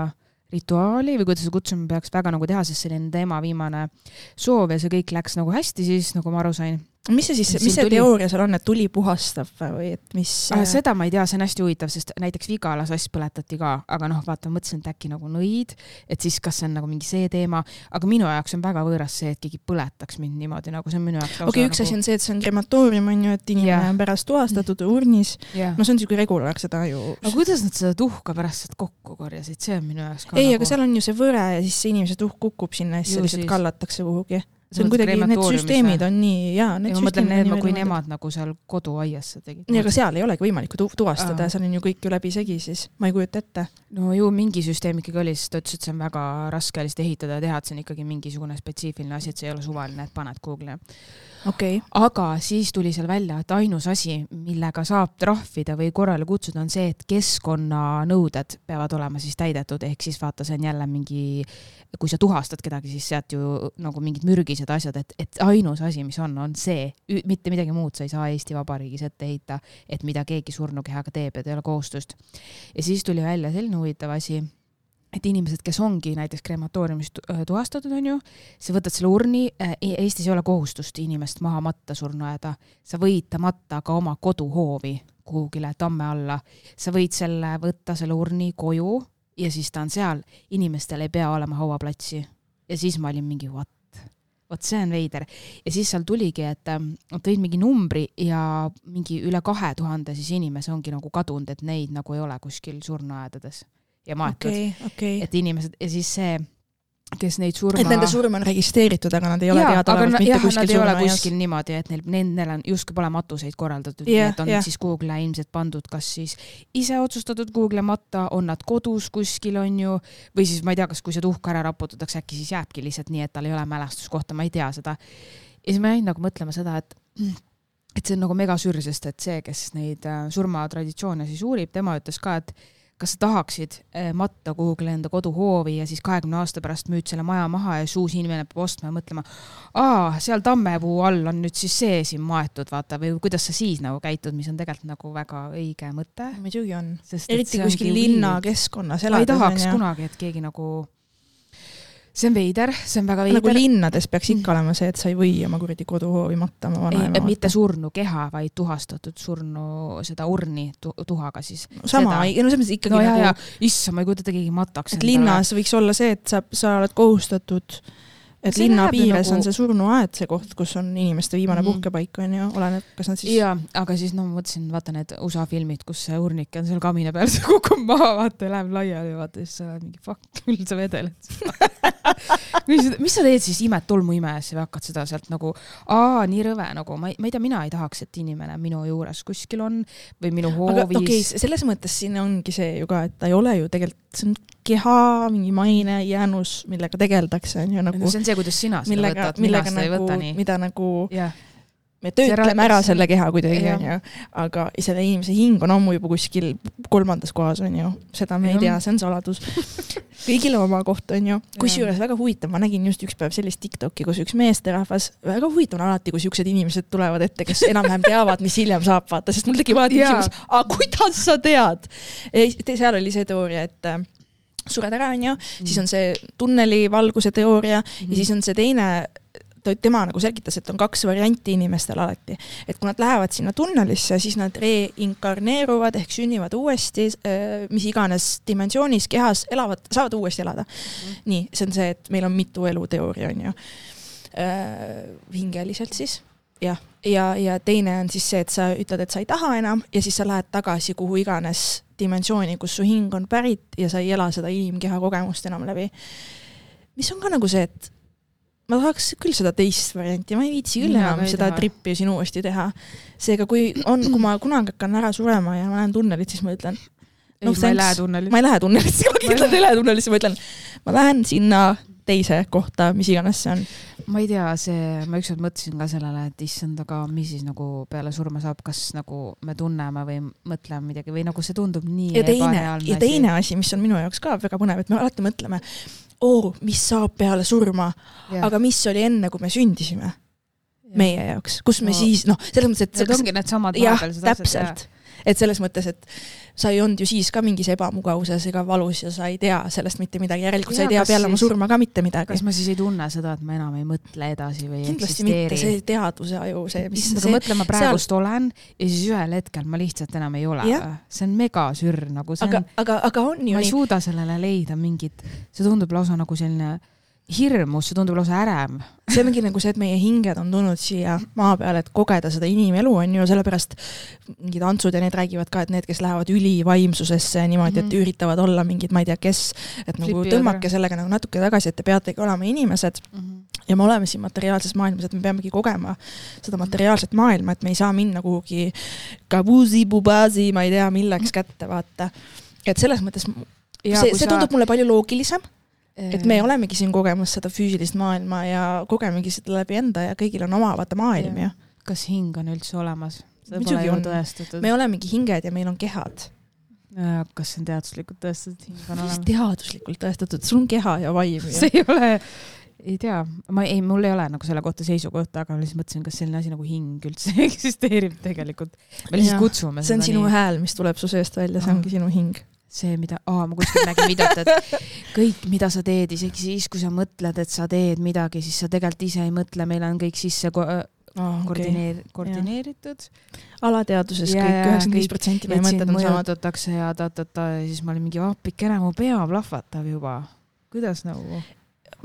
rituaali või kuidas seda kutsuma peaks väga nagu teha, sest see oli nende ema viimane soov ja see kõik läks nagu hästi siis, nagu ma aru sain. Mis see siis, mis see tuli- teooria seal on, et tuli puhastab või et mis Äh, seda ma ei tea, see on hästi huvitav, sest näiteks Vigala sass põletati ka, aga noh, vaata, mõtlesin, et äkki nagu nõid, et siis kas see on nagu mingi see teema, aga minu jaoks on väga võõras see, et keegi põletaks mind niimoodi nagu see on minu jaoks okei okay,, üks asi on see, et see on krematoorium on ju, et inimene Jah. on pärast tuvastatud urnis, jah no see on siuke regulaar, seda ju. aga kuidas nad seda tuhka pärast sealt kokku korjasid, see on minu jaoks ka ei, nagu... aga seal on ju see võre ja siis see inimese tuhk kukub sinna ja siis see lihtsalt kallatakse kuhugi. See on kuidagi, need süsteemid on nii, jaa, ma mõtlen need, kui nemad nagu seal koduaias seda tegid. nii, aga seal ei olegi võimalik ju tu- tuvastada seal on ju kõik ju läbisegi siis, ma ei kujuta ette. no ju mingi süsteem ikkagi oli, sest ta ütles, et see on väga raske lihtsalt ehitada ja teha, et see on ikkagi mingisugune spetsiifiline asi, et see ei ole suvaline, et paned Google'i. okay., aga siis tuli seal välja, et ainus asi, millega saab trahvida või korrale kutsuda, on see, et keskkonnanõuded peavad olema siis täidetud, ehk siis vaata, see on jälle mingi, kui sa tuhastad kedagi, siis sealt ju nagu mingid mürgised asjad, et, et ainus asi, mis on, on see, mitte midagi muud sa ei saa Eesti Vabariigis ette heita, et mida keegi surnukehaga teeb, et ei ole kohustust. ja siis tuli välja selline huvitav asi et inimesed, kes ongi näiteks krematooriumis äh, tuvastatud, on ju, sa võtad selle urni, Eestis ei ole kohustust inimest maha matta surnuaeda, sa võid ta matta ka oma koduhoovi kuhugile tamme alla, sa võid selle võtta, selle urni koju ja siis ta on seal, inimestel ei pea olema hauaplatsi. ja siis ma olin mingi what, vot see on veider. ja siis seal tuligi, et ähm, nad tõid mingi numbri ja mingi üle kahe tuhande siis inimese ongi nagu kadunud, et neid nagu ei ole kuskil surnuaedades ja maetud okay., okei, okei. et inimesed ja siis see, kes neid surma. et nende surm on registreeritud, aga nad ei ole teadaolevalt mitte jah, kuskil nad ei ole kuskil niimoodi, et neil, nendel on justkui pole matuseid korraldatud yeah,, et on yeah. siis Google'i ilmselt pandud, kas siis ise otsustatud Google'i matta, on nad kodus kuskil, on ju, või siis ma ei tea, kas kui see tuhk ära raputatakse, äkki siis jääbki lihtsalt nii, et tal ei ole mälestuskohta, ma ei tea seda. ja siis ma jäin nagu mõtlema seda, et et see on nagu megasürr, sest et see, kes neid äh, surmatraditsioone siis uurib, tema ütles ka, et kas sa tahaksid eh, matta kuhugile enda koduhoovi ja siis kahekümne aasta pärast müüd selle maja maha ja siis uus inimene peab ostma ja mõtlema, aa, seal tammepuu all on nüüd siis see siin maetud, vaata, või kuidas sa siis nagu käitud, mis on tegelikult nagu väga õige mõte. muidugi on. eriti kuskil linnakeskkonnas weird. ma ei elades tahaks kunagi, et keegi nagu, see on veider, see on väga nagu veider. linnades peaks ikka olema see, et sa ei või oma kuradi koduhoovi matta oma vanaema mitte. surnu keha, vaid tuhastatud surnu seda urni tu tuhaga siis. sama, seda. no selles mõttes ikkagi no nagu, issand, ma ei kujuta ette, keegi mataks. et linnas võiks olla see, et sa, sa oled kohustatud, et See linna piires nagu- on see surnuaed, see koht, kus on inimeste viimane Mhm. puhkepaik, on ju, oleneb, kas nad siis jaa, aga siis no ma mõtlesin, vaata need USA filmid, kus see urnike on seal kamina peal, *laughs* see kukub maha, vaata ja läheb laiali, vaata siis sa oled mingi fuck, *laughs* küll sa vedeled. *laughs* mis, mis sa teed siis, imed tolmuimes ja hakkad seda sealt nagu, aa, nii rõve nagu, ma ei, ma ei tea, mina ei tahaks, et inimene minu juures kuskil on või minu hoovis okei okay,, selles mõttes siin ongi see ju ka, et ta ei ole ju tegelikult, see on keha, mingi maine, jäänus, millega tegeldakse, on ju nagu see on see, kuidas sina seda millega, võtad, mina seda ei nagu võta, nii. mida nagu jah, me töötleme ära selle keha kuidagi, onju, aga selle inimese hing on ammu juba kuskil kolmandas kohas, onju. seda me ei Jah. tea, see on saladus. kõigil oma koht, onju. kusjuures väga huvitav, ma nägin just üks päev sellist Tiktoki, kus üks meesterahvas, väga huvitav on alati, kui siuksed inimesed tulevad ette, kes enam-vähem teavad, mis hiljem saab, vaata, sest mul tekib alati küsimus, aga kuidas sa tead? seal oli see teooria, et sured ära, onju, siis on see tunneli valguse teooria Mhm. ja siis on see teine, tema nagu selgitas, et on kaks varianti inimestel alati. et kui nad lähevad sinna tunnelisse, siis nad reinkarneeruvad ehk sünnivad uuesti, mis iganes dimensioonis kehas, elavad, saavad uuesti elada mm.. nii, see on see, et meil on mitu elu teooria, on ju. hingeliselt siis, jah, ja, ja teine on siis see, et sa ütled, et sa ei taha enam ja siis sa lähed tagasi kuhu iganes dimensiooni, kus su hing on pärit ja sa ei ela seda inimkeha kogemust enam läbi. mis on ka nagu see, et ma tahaks küll seda teist varianti, ma ei viitsi küll enam ei seda trippi siin uuesti teha. seega, kui on, kui ma kunagi hakkan ära surema ja ma näen tunnelit, siis ma ütlen, ei no no,, ma ei lähe tunneli. ma ei lähe tunnelisse, ma kindlalt ei lähe tunnelisse, ma ütlen, ma lähen sinna teise kohta, mis iganes see on. Ma ei tea, see, ma ükskord mõtlesin ka sellele, et issand, aga mis siis nagu peale surma saab, kas nagu me tunneme või mõtleme midagi või nagu see tundub nii ja teine, ja teine asi, mis on minu jaoks ka väga põnev, et me alati mõtleme, oo, mis saab peale surma, aga mis oli enne, kui me sündisime meie jaoks, kus me No. siis noh, selles mõttes, et Need kas- ongi needsamad vahepealsed asjad, täpselt. Et selles mõttes, et sa ei olnud ju siis ka mingis ebamugavuses ega valus ja sa ei tea sellest mitte midagi, järelikult sa ei tea peale oma siis- surma ka mitte midagi kas. ma siis ei tunne seda, et ma enam ei mõtle edasi või kindlasti mitte, eksisteeri see? teaduse aju, see, mis aga see, mõtle, ma praegust seal... olen ja siis ühel hetkel ma lihtsalt enam ei ole see on megasürr nagu, see aga on,, aga, aga on ju ma ei nii, suuda sellele leida mingit, see tundub lausa nagu selline hirmus, see tundub lausa ärev. see ongi nagu see, et meie hinged on tulnud siia maa peale, et kogeda seda inimelu, on ju, sellepärast mingid antsud ja need räägivad ka, et need, kes lähevad ülivaimsusesse niimoodi, et Mhm. üritavad olla mingid, ma ei tea, kes, et nagu Flipivad tõmmake sellega nagu natuke tagasi, et te peategi olema inimesed ja me oleme siin materiaalses maailmas, et me peamegi kogema seda materiaalset maailma, et me ei saa minna kuhugi kabuzi, bubazi, ma ei tea, milleks kätte, vaata. et selles mõttes m- see, see tundub mulle palju loogilisem, et me olemegi siin kogemas seda füüsilist maailma ja kogemegi seda läbi enda ja kõigil on oma vaata maailm ju. kas hing on üldse olemas? Muidugi on. me olemegi hinged ja meil on kehad. kas see on teaduslikult tõestatud, hing on olemas? teaduslikult tõestatud, sul on keha ja vaim *laughs* see ei ole, ei tea, ma ei, mul ei ole nagu selle kohta seisukohta, aga ma lihtsalt mõtlesin, kas selline asi nagu hing üldse *laughs* eksisteerib tegelikult. me lihtsalt Jah. kutsume see on sinu nii. hääl, mis tuleb su seest välja, see ongi sinu hing. see, mida, aa, ma kuskil nägin videot, et kõik, mida sa teed, isegi siis, kui sa mõtled, et sa teed midagi, siis sa tegelikult ise ei mõtle, meil on kõik sisse ko Oh, okay. koordineer-, koordineeritud. alateadvuses Ja, kõik üheksakümmend viis protsenti meie mõtted on samad. mõjutatakse ja ta-ta-ta ja siis ma olin mingi appikene, mu pea plahvatab juba. kuidas nagu?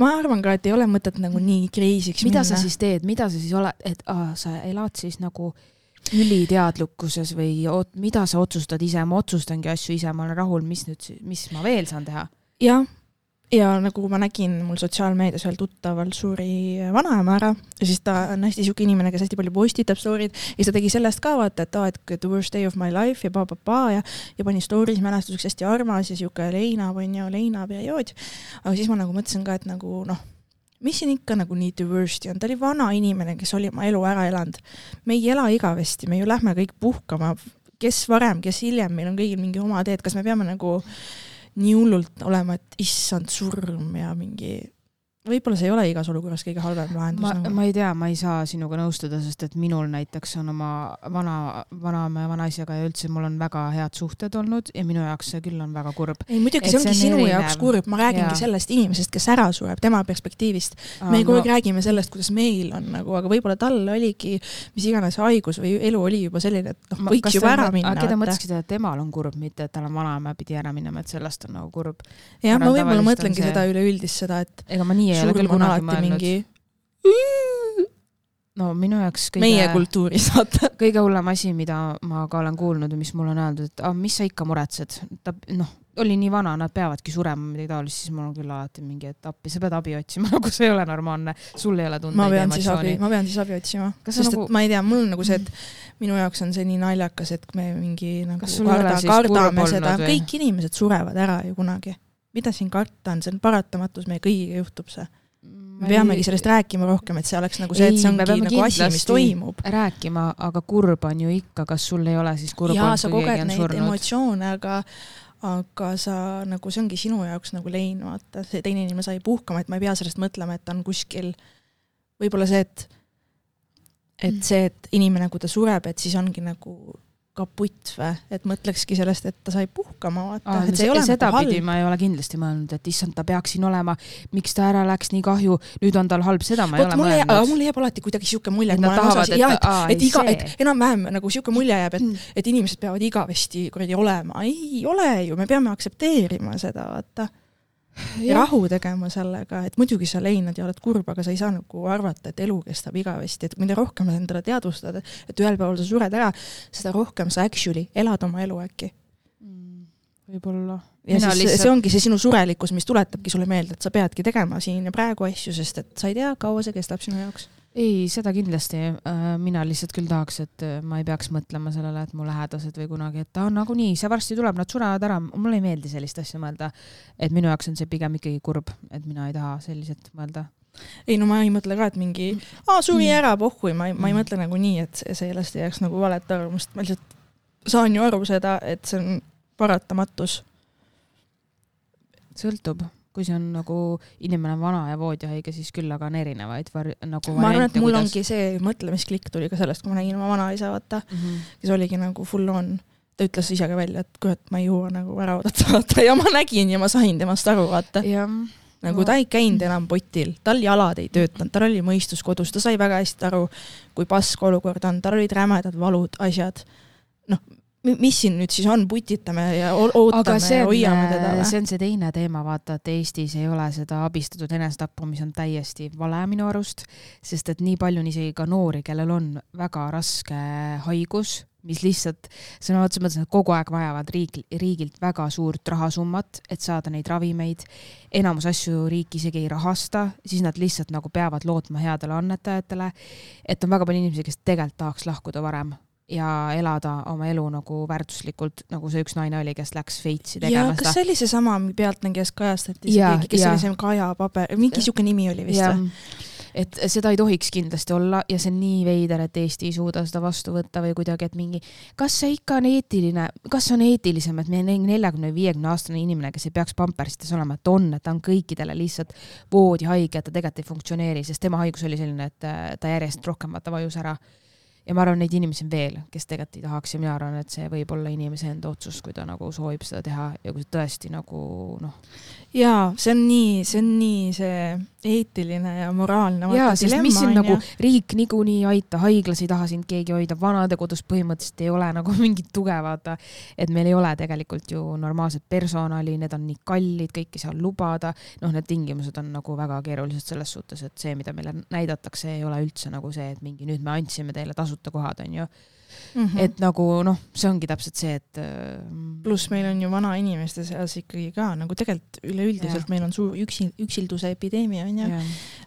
ma arvan ka, et ei ole mõtet nagu nii kriisiks mida minna. sa siis teed, mida sa siis oled, et aa, sa elad siis nagu üliteadlikkuses või oot, mida sa otsustad ise, ma otsustangi asju ise, ma olen rahul, mis nüüd, mis ma veel saan teha? jah, ja nagu ma nägin, mul sotsiaalmeedias ühel tuttaval suri vanaema ära ja siis ta on hästi sihuke inimene, kes hästi palju postitab story'd ja siis ta tegi sellest ka vaata, et aa, et the worst day of my life ja pa-pa-pa ja ja pani story's mälestuseks hästi armas ja sihuke leinav on ju, leinaperiood. aga siis ma nagu mõtlesin ka, et nagu noh, mis siin ikka nagu nii worst'i on, ta oli vana inimene, kes oli oma elu ära elanud. me ei ela igavesti, me ju lähme kõik puhkama, kes varem, kes hiljem, meil on kõigil mingi oma teed, kas me peame nagu nii hullult olema, et issand surm ja mingi, võib-olla see ei ole igas olukorras kõige halvem lahendus ma, nagu. ma ei tea, ma ei saa sinuga nõustuda, sest et minul näiteks on oma vana, vanaema ja vanaisaga ja üldse mul on väga head suhted olnud ja minu jaoks see küll on väga kurb. ei muidugi, see ongi see on sinu erinev. jaoks kurb, ma räägingi Jaa. sellest inimesest, kes ära sureb, tema perspektiivist. me kogu aeg räägime sellest, kuidas meil on nagu, aga võib-olla tal oligi mis iganes haigus või elu oli juba selline, et noh, võiks juba ära minna. keda mõtleski seda, et temal on kurb, mitte et tal on vanaema pidi ära minema, et sellest on nagu kurb. jah, ma võib-olla mõtlengi see- seda üleüldist seda, et ega ma nii ei ole küll kunagi mõelnud. mingi no minu jaoks kõige meie kultuuris, vaata. kõige hullem asi, mida ma ka olen kuulnud ja mis mulle on öeldud, et ah, mis sa ikka muretsed, ta noh, oli nii vana, nad peavadki surema, midagi taolist, siis mul on küll alati mingi, et appi, sa pead abi otsima, *laughs* nagu see ei ole normaalne, sul ei ole tundeid ja emotsiooni. ma pean siis abi otsima. Sest nagu- et ma ei tea, mul on nagu see, et minu jaoks on see nii naljakas, et me mingi nagu karda, kardame seda, kõik inimesed surevad ära ju kunagi. Mida siin karta on, see on paratamatus, meie kõigiga juhtub see. me peamegi sellest rääkima rohkem, et see oleks nagu see, et see ongi nagu asi, mis toimub. rääkima, aga kurb on ju ikka, kas sul ei ole siis kurb jaa, sa koged neid surnud? emotsioone, aga aga sa nagu, see ongi sinu jaoks nagu lein, vaata, see teine inimene sai puhkama, et ma ei pea sellest mõtlema, et ta on kuskil, võib-olla see, et et see, et inimene, kui ta sureb, et siis ongi nagu kaputt või, et mõtlekski sellest, et ta sai puhkama, vaata. et see ei ole nagu sedapidi ma ei ole kindlasti mõelnud, et issand, ta peaks siin olema, miks ta ära läks, nii kahju, nüüd on tal halb, seda ma Võt, ei ole mõelnud. aga mulle jääb alati kuidagi sihuke mulje, et, ma olen osas, jah, et, et, iga, et enam-vähem nagu sihuke mulje jääb, et, hmm. et inimesed peavad igavesti kuradi olema, ei ole ju, me peame aktsepteerima seda, vaata ja rahu tegema sellega, et muidugi sa leinad ja oled kurb, aga sa ei saa nagu arvata, et elu kestab igavesti, et mida rohkem sa endale teadvustad, et ühel päeval sa sured ära, seda rohkem sa actually elad oma elu äkki mm,. võib-olla. ja Mina siis lihtsalt... see ongi see sinu surelikkus, mis tuletabki sulle meelde, et sa peadki tegema siin ja praegu asju, sest et sa ei tea, kaua see kestab sinu jaoks ei, seda kindlasti. Äh, mina lihtsalt küll tahaks, et äh, ma ei peaks mõtlema sellele, et mu lähedased või kunagi, et aa, nagunii, see varsti tuleb, nad surevad ära. mulle ei meeldi sellist asja mõelda. et minu jaoks on see pigem ikkagi kurb, et mina ei taha selliselt mõelda ei no ma ei mõtle ka, et mingi, aa suri mm. ära, pohhui, ma ei, ma ei mm. mõtle nagu nii, et sellest ei jääks nagu valet arvamust, ma lihtsalt saan ju aru seda, et see on paratamatus. sõltub kui see on nagu inimene on vana ja voodihaige, siis küll aga on erinevaid var-, nagu ma arvan, et mul kuidas... ongi see mõtlemisklikk tuli ka sellest, kui ma nägin oma vanaisa, vaata mm, -hmm. kes oligi nagu full on. ta ütles ise ka välja, et kurat, ma ei jõua nagu ära oodata, vaata, ja ma nägin ja ma sain temast aru, vaata. nagu no. ta ei käinud enam potil, tal jalad ei töötanud, tal oli mõistus kodus, ta sai väga hästi aru, kui pask olukord on, tal olid rämedad valud, asjad. noh, mis siin nüüd siis on, putitame ja ootame ja hoiame teda või? see on see teine teema, vaata, et Eestis ei ole seda abistatud enesetappu, mis on täiesti vale minu arust, sest et nii palju on isegi ka noori, kellel on väga raske haigus, mis lihtsalt sõna otseses mõttes, nad kogu aeg vajavad riik, riigilt väga suurt rahasummat, et saada neid ravimeid. enamus asju riik isegi ei rahasta, siis nad lihtsalt nagu peavad lootma headele annetajatele. et on väga palju inimesi, kes tegelikult tahaks lahkuda varem, ja elada oma elu nagu väärtuslikult, nagu see üks naine oli, kes läks Šveitsi tegema seda. kas see oli seesama Pealtnägijas kajastati, see keegi, kes ja. oli see Kaja Paber, mingi sihuke nimi oli vist või? et seda ei tohiks kindlasti olla ja see on nii veider, et Eesti ei suuda seda vastu võtta või kuidagi, et mingi, kas see ikka on eetiline, kas on eetilisem, et meil neljakümne viiekümne aastane inimene, kes ei peaks pampersites olema, et on, et ta on kõikidele lihtsalt voodihaige, et ta tegelikult ei funktsioneeri, sest tema haigus oli selline, et ta järjest rohkem vaata vajus ära ja ma arvan, neid inimesi on veel, kes tegelikult ei tahaks ja mina arvan, et see võib olla inimese enda otsus, kui ta nagu soovib seda teha ja kui tõesti nagu noh. jaa, see on nii, see on nii see eetiline ja moraalne. jaa, sest mis sind nagu, riik niikuinii ei aita, haiglas ei taha sind keegi hoida, vanadekodus põhimõtteliselt ei ole nagu *laughs* mingit tuge, vaata. et meil ei ole tegelikult ju normaalset personali, need on nii kallid, kõike ei saa lubada. noh, need tingimused on nagu väga keerulised selles suhtes, et see, mida meile näidatakse, ei ole üldse nagu see, et mingi nüüd me andsime teile tasu tasuta kohad, onju Mm -hmm. et nagu noh, see ongi täpselt see, et. Äh, pluss meil on ju vanainimeste seas ikkagi ka nagu tegelikult üleüldiselt meil on suur üksi, üksilduse epideemia on ju.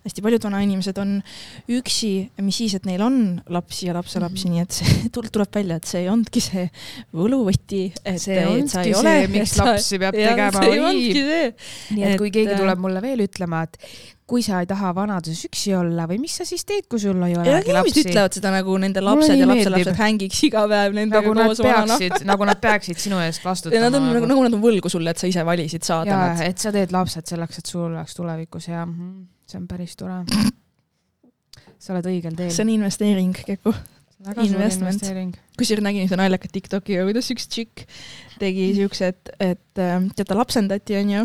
hästi paljud vanainimesed on üksi, mis siis, et neil on lapsi ja lapselapsi mm, -hmm. nii et see *laughs* tuleb välja, et see ei olnudki see võluvõti. see ongi see, *laughs* miks lapsi peab tegema. nii et kui keegi tuleb mulle veel ütlema, et kui sa ei taha vanaduses üksi olla või mis sa siis teed, kui sul ei olegi lapsi? inimesed ütlevad seda nagu nende lapsed ja lapselapsed hängiks iga päev nendega nagu koos vanana. nagu nad peaksid sinu eest vastutama. Nad on nagu, nagu nad on võlgu sulle, et sa ise valisid saada nad. et sa teed lapsed selleks, et sul oleks tulevikus ja mhm, see on päris tore. sa oled õigel teel. see on investeering, Keku. investment. kusjuures nägin seda naljakat Tiktoki, kuidas üks tšikk tegi siukse, et, et tead, ta lapsendati, onju.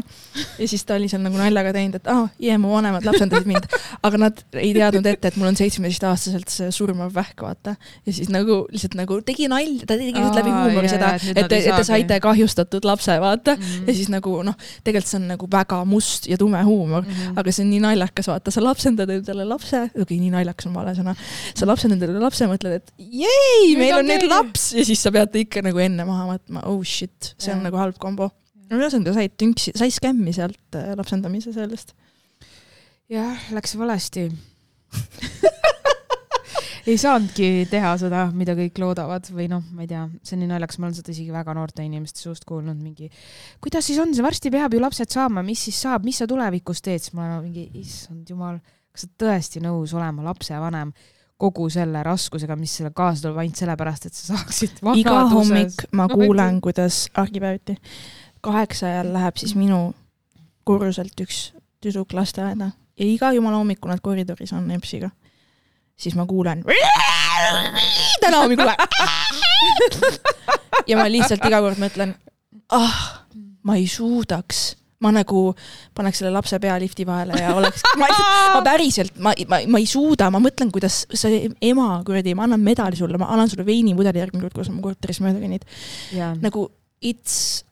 ja siis ta oli seal nagu naljaga teinud, et aa, jee, mu vanemad lapsendasid mind. aga nad ei teadnud ette, et mul on seitsmeteistaastaselt see surmav vähk, vaata. ja siis nagu lihtsalt nagu tegi nalja, ta tegi lihtsalt läbi huumori seda, et, et te saite kahjustatud lapse, vaata mm. -hmm. ja siis nagu noh, tegelikult see on nagu väga must ja tume huumor mm, -hmm. aga see on nii naljakas, vaata, sa lapsendad endale lapse, okei, nii naljakas on vale sõna. sa lapsendad endale lapse, mõtled, et jei, meil on nüüd laps ja siis sa pead ikka nagu enne maha võtma, oh shit shit, see ja. on nagu halb kombo. no ühesõnaga, said tünksi, sai skämmi sealt äh, lapsendamise sellest. jah, läks valesti ei saanudki teha seda, mida kõik loodavad või noh, ma ei tea, see on nii naljakas, ma olen seda isegi väga noorte inimeste suust kuulnud, mingi kuidas siis on, see varsti peab ju lapsed saama, mis siis saab, mis sa tulevikus teed, siis ma olen mingi, issand jumal, kas sa tõesti nõus olema lapsevanem kogu selle raskusega, mis selle kaasa tuleb, ainult sellepärast, et sa saaksid iga hommik ma kuulen, kuidas argipäeviti kaheksa ajal läheb siis minu korruselt üks tüdruk lasteaeda ja iga jumala hommikul nad koridoris on EMS-iga, siis ma kuulen täna hommikul *laughs* ja ma lihtsalt iga kord mõtlen, ah, ma ei suudaks ma nagu paneks selle lapse pea lifti vahele ja oleks, ma, ma päriselt, ma, ma, ma ei suuda, ma mõtlen, kuidas see ema kuradi, ma annan medali sulle, ma annan sulle veinipudeli järgmine kord, kui sa mu korteris mööda kõnnid. nagu it's.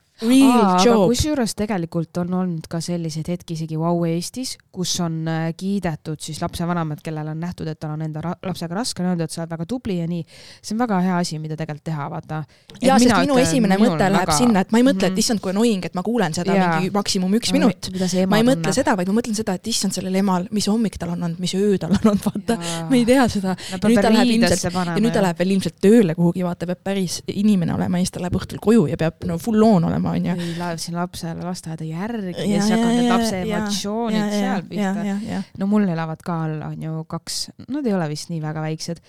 Kusjuures tegelikult on olnud ka selliseid hetki isegi Wow Eestis, kus on äh, kiidetud siis lapsevanemad, kellel on nähtud, et tal on enda lapsega raske, on öeldud, et sa oled väga tubli ja nii. see on väga hea asi, mida tegelikult teha, vaata. ja, sest minu ütlen, esimene mõte läheb väga... sinna, et ma ei mõtle, et mhm. issand, kui annoying, et ma kuulen seda ja. mingi maksimum üks minut. ma ei mõtle tunneb. seda, vaid ma mõtlen seda, et issand, sellel emal, mis hommik tal on olnud, mis öö tal on olnud, vaata. ma ei tea seda. ja nüüd ta läheb ilmselt, ja nüüd ta läheb veel ilmselt tööle kuhugi, vaata, peab päris inimene olema ja siis ta läheb õhtul koju ja peab no full on olema onju. ei läheb sinna lapsele lasteaeda järgi ja, ja siis hakkavad need lapse emotsioonid seal pihta. no mul elavad ka all on ju kaks, nad ei ole vist nii väga väiksed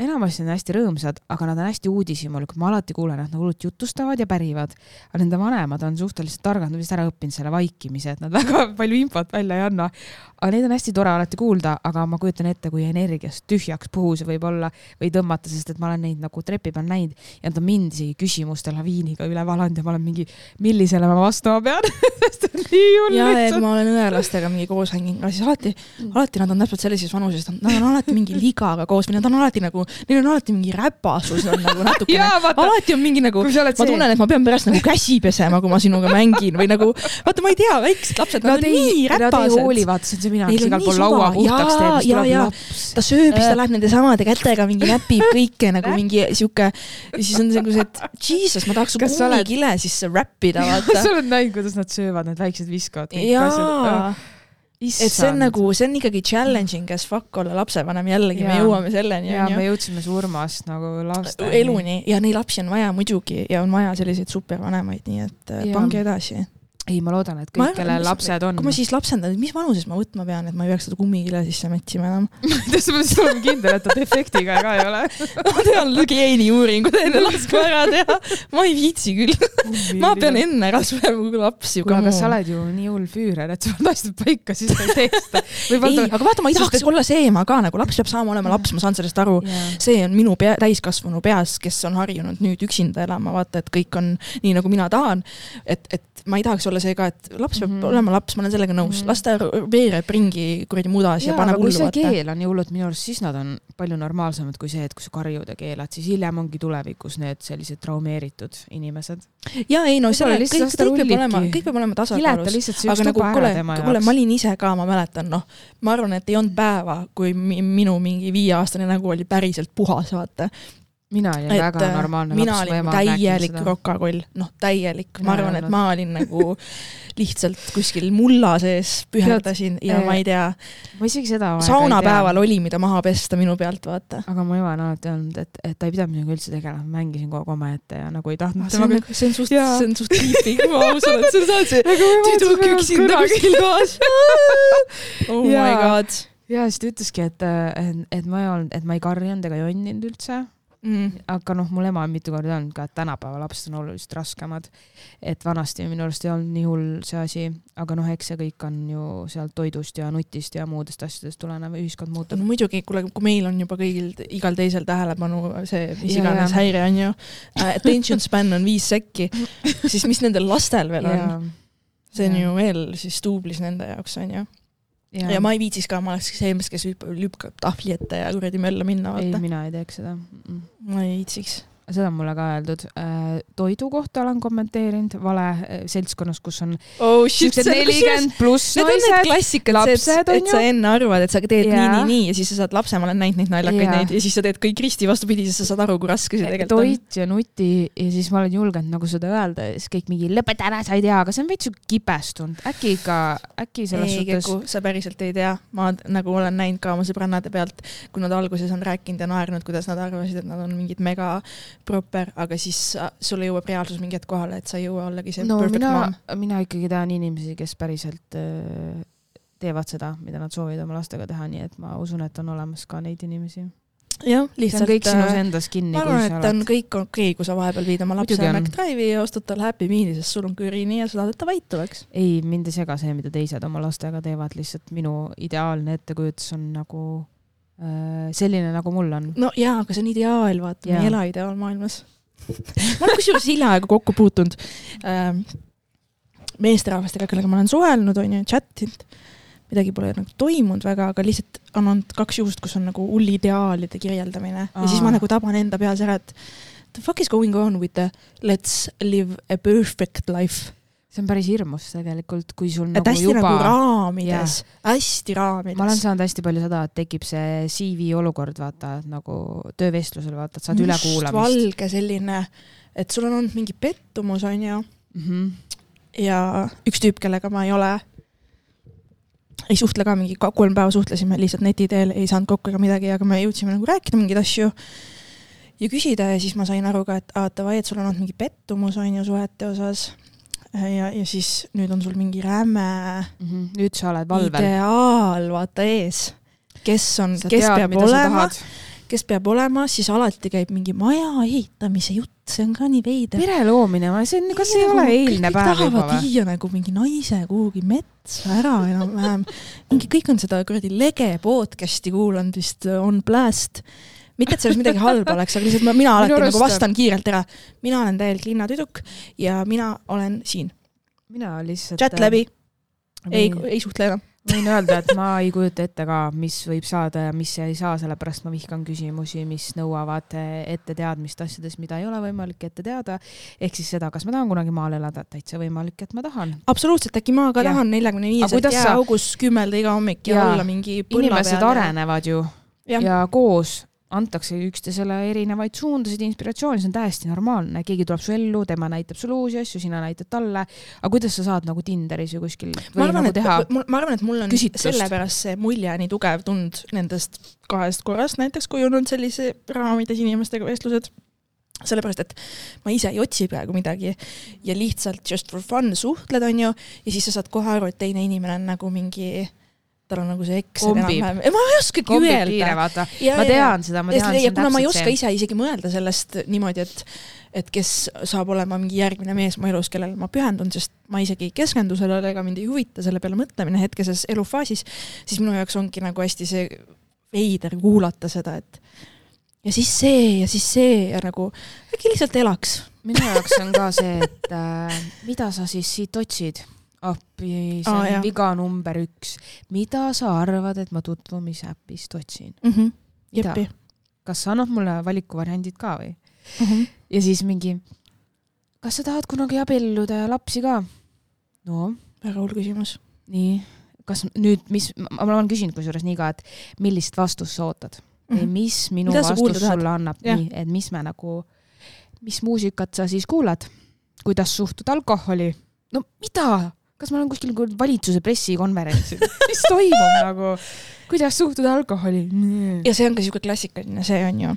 enamasti on hästi rõõmsad, aga nad on hästi uudishimulikud, ma alati kuulen, et nad hullult jutustavad ja pärivad. aga nende vanemad on suhteliselt targad, nad vist ära õppinud selle vaikimise, et nad *laughs* väga palju infot välja ei anna. Aga neid on hästi tore alati kuulda, aga ma kujutan ette, kui energiast tühjaks puhu see võib olla või tõmmata, sest et ma olen neid nagu trepi peal näinud ja nad on mind isegi küsimuste laviiniga üle valanud ja ma olen mingi, millisele ma vastama pean *laughs* sest et nii hull lihtsalt. ja, et ma olen õelastega mingi koos hänginud, siis alati, alati nad on täpselt sellises vanuses, nad on alati mingi ligaga koos või nad on alati nagu neil on alati mingi räpasus on nagu natukene alati on mingi nagu, ma tunnen, et ma pean pärast nagu käsi pesema, kui ma sinuga mängin või nagu, vaata, ma ei tea, väiksed lapsed, nad on nii räpased. Nad ei hooli, vaata, see on see mina, kes igal pool laua puhtaks teeb, siis tuleb laps. ta sööb, siis ta läheb nende samade kätega mingi näpib kõike nagu mingi sihuke, siis on see, et jesus, ma tahaks su kummikile sisse räppida, vaata. sa oled näinud, kuidas nad söövad, need väiksed viskavad kõik asjad Issand. et see on nagu, see on ikkagi challenging as fuck olla lapsevanem, jällegi me jõuame selleni. ja me jõudsime surmast nagu lasteni. eluni ja neid lapsi on vaja muidugi ja on vaja selliseid supervanemaid, nii et ja. pange edasi ei, ma loodan, et kõik, kellel lapsed on. kui ma siis lapsendan, mis vanuses ma võtma pean, et ma ei peaks seda kummikile sisse mätsima enam selles mõttes olen kindel, et ta defektiga ka ei ole *laughs* ma tean geeniuuringud enne laskma ära teha. ma ei viitsi küll ma pean enne kasvama kui laps ju. kuule, aga sa oled ju nii hull füürer, et sul on asjad paika, siis sa ei tee seda. *laughs* ei, aga vaata, ma ei tahaks olla see ema ka nagu laps peab saama olema laps, ma saan sellest aru yeah.. see on minu pea, täiskasvanu peas, kes on harjunud nüüd üksinda elama, vaata, et kõik on nii, nagu mina tahan. et, et ma ei tahaks olla see ka, et laps peab mm -hmm. olema laps, ma olen sellega nõus mm, -hmm. las ta veereb ringi kuradi mudas ja, ja paneb hullu. kui see keel on hullult minu arust, siis nad on palju normaalsemad kui see, et kui sa karjud ja keelad, siis hiljem ongi tulevikus need sellised traumeeritud inimesed. ja ei no selle, kõik, kõik peab olema, kõik peab olema tasakaalus. aga nagu kuule, kuule, ma olin ise ka, ma mäletan, noh, ma arvan, et ei olnud päeva, kui minu mingi viieaastane nägu oli päriselt puhas, vaata mina olin et, väga äh, normaalne mina laps. mina olin täielik rokakoll, noh, täielik, ma arvan, et ma olin nagu lihtsalt kuskil mulla sees pühendasin ja äh, ma ei tea. ma isegi seda saunapäeval oli, mida maha pesta minu pealt, vaata. aga mu ema on alati olnud, et, et ta ei pidanud minuga üldse tegelema, mängisin kogu aeg omaette ja nagu ei tahtnud ah,. see on, nagu, see on suht, see on suht tiipik, kui ma aus olen, see on see tüdruk üksinda kuskil toas oh my god. ja siis ta ütleski, et, et, et ma ei olnud, et ma ei karjunud ega jonninud üldse mm.. aga noh, mul ema on mitu korda öelnud ka, et tänapäeva lapsed on oluliselt raskemad. et vanasti minu arust ei olnud nii hull see asi, aga noh, eks see kõik on ju sealt toidust ja nutist ja muudest asjadest tulenev, ühiskond muutub. no muidugi, kuule, kui meil on juba kõigil, igal teisel tähelepanu see, mis ja, iganes häire on ju uh,, attention span on viis sekki, *laughs* siis mis nendel lastel veel on? see on ja. ju veel siis duublis nende jaoks on ju ja. Ja ma ei viitsiks ka, ma oleks see mees, kes lükkab tahvli ette ja kuradi mölla minna. ei, mina ei teeks seda ma ei viitsiks. Seda on mulle ka öeldud. toidu kohta olen kommenteerinud vale seltskonnas, kus on oh, shit, nelikümmend pluss naised, klassikad, lapsed, et, et sa enne arvad, et sa teed yeah. nii, nii, nii ja siis sa saad lapse, ma olen näinud neid naljakaid neid ja siis sa teed kõik risti vastupidi, siis sa saad aru, kui raske see tegelikult toit on. toit ja nuti ja siis ma olen julgenud nagu seda öelda ja siis kõik mingi lõpeta ära, sa ei tea, aga see on veits siuke kibestunud, äkki ikka, äkki selles ei, suhtes. sa päriselt ei tea, ma nagu olen näinud ka oma sõbrannade pealt, kui nad alguses on rääkinud ja naernud, kuidas nad arvasid, et nad on mingid mega proper, aga siis sulle jõuab reaalsus mingi hetk kohale, et sa ei jõua ollagi see no, perfect mina, mom. mina ikkagi tean inimesi, kes päriselt äh, teevad seda, mida nad soovivad oma lastega teha, nii et ma usun, et on olemas ka neid inimesi jah, lihtsalt. kõik sinus äh, endas kinni. ma arvan, et on kõik okei okay,, kui sa vahepeal viid oma lapse McDrive'i ja ostad talle Happy Meal'i, sest sul on köri nii ja sa tahad, et ta vait tuleks. ei, mind ei sega see, mida teised oma lastega teevad, lihtsalt minu ideaalne ettekujutus on nagu selline, nagu mul on. no jaa, aga see on ideaal, vaata, me ei ela ideaalmaailmas. Ma olen kusjuures hiljaaegu kokku puutunud äh, meesterahvastega, kellega ma olen suhelnud, on ju, chat inud midagi pole nagu toimunud väga, aga lihtsalt on olnud kaks juhust, kus on nagu hull ideaalide kirjeldamine. Aa. ja siis ma nagu taban enda peas ära, et the fuck is going on with the let's live a perfect life see on päris hirmus tegelikult, kui sul et nagu hästi juba nagu raamides, hästi raamides. ma olen saanud hästi palju seda, et tekib see CV olukord, vaata, nagu töövestlusel, vaata, et saad ülekuulamist. valge selline, et sul on olnud mingi pettumus, onju mm. -hmm. ja üks tüüp, kellega ma ei ole ei suhtle ka mingi kolm päeva suhtlesime lihtsalt neti teel, ei saanud kokku ega midagi, aga me jõudsime nagu rääkida mingeid asju ja küsida ja siis ma sain aru ka, et aa, davai, et sul on olnud mingi pettumus on ju suhete osas. Ja, ja siis nüüd on sul mingi räme mm. -hmm. nüüd sa oled valvel. ideaal, vaata ees. kes on, kes tead, peab olema kes peab olema, siis alati käib mingi maja ehitamise jutt, see on ka nii veider. pere loomine, see on, kas ei ole eilne päev juba või? viia nagu mingi naise kuhugi metsa ära enam-vähem. mingi kõik on seda kuradi Lege podcast'i kuulanud vist on blast mitte, et selles midagi halba oleks, aga lihtsalt ma, mina alati Minu nagu vastan kiirelt ära. mina olen täielik linnatüdruk ja mina olen siin. mina lihtsalt. chat läbi. ei, ei suhtle enam võin öelda, et ma ei *laughs* kujuta ette ka, mis võib saada ja mis ei saa, sellepärast ma vihkan küsimusi, mis nõuavad ette teadmist asjadest, mida ei ole võimalik ette teada. ehk siis seda, kas ma tahan kunagi maal elada, täitsa võimalik, et ma tahan. absoluutselt, äkki ma ka ja. tahan neljakümne viieselt jääaugus sa... kümmelda iga hommik ja, ja olla mingi inimesed arenevad ju ja, ja koos antakse üksteisele erinevaid suundasid, inspiratsiooni, see on täiesti normaalne, keegi tuleb su ellu, tema näitab sulle uusi asju, sina näitad talle. aga kuidas sa saad nagu Tinderis või kuskil ma arvan, nagu teha? ma arvan, et mul on küsitlust. sellepärast see mulje nii tugev tulnud nendest kahest korrast näiteks, kui on olnud sellise raamides inimestega vestlused sellepärast, et ma ise ei otsi praegu midagi ja lihtsalt just for fun suhtled, onju, ja siis sa saad kohe aru, et teine inimene on nagu mingi tal on nagu see Excel enam-vähem, ma ei oskagi öelda. ma tean seda, ma tean. ja kuna ma ei oska see. ise isegi mõelda sellest niimoodi, et, et kes saab olema mingi järgmine mees mu elus, kellele ma pühendun, sest ma isegi ei keskendu sellele, ega mind ei huvita selle peale mõtlemine hetkeses elufaasis, siis minu jaoks ongi nagu hästi see veider kuulata seda, et ja siis see ja siis see ja nagu äkki lihtsalt elaks. minu jaoks on ka see, et äh, mida sa siis siit otsid appi, see on Aa, viga number üks. mida sa arvad, et ma tutvumisäpist otsin mm? -hmm. Jeppi. kas sa annad mulle valikuvariandid ka või mm? -hmm. ja siis mingi, kas sa tahad kunagi abielluda ja lapsi ka? no. väga hull küsimus. nii, kas nüüd, mis, ma olen küsinud kusjuures nii ka, et millist vastust sa ootad mm, -hmm. mis minu Mida vastus sulle annab, nii, et mis me nagu, mis muusikat sa siis kuulad, kuidas suhtud alkoholi, no mida kas ma olen kuskil valitsuse pressikonverentsil mis toimub nagu, kuidas suhtuda alkoholi? ja see on ka siuke klassikaline, see on ju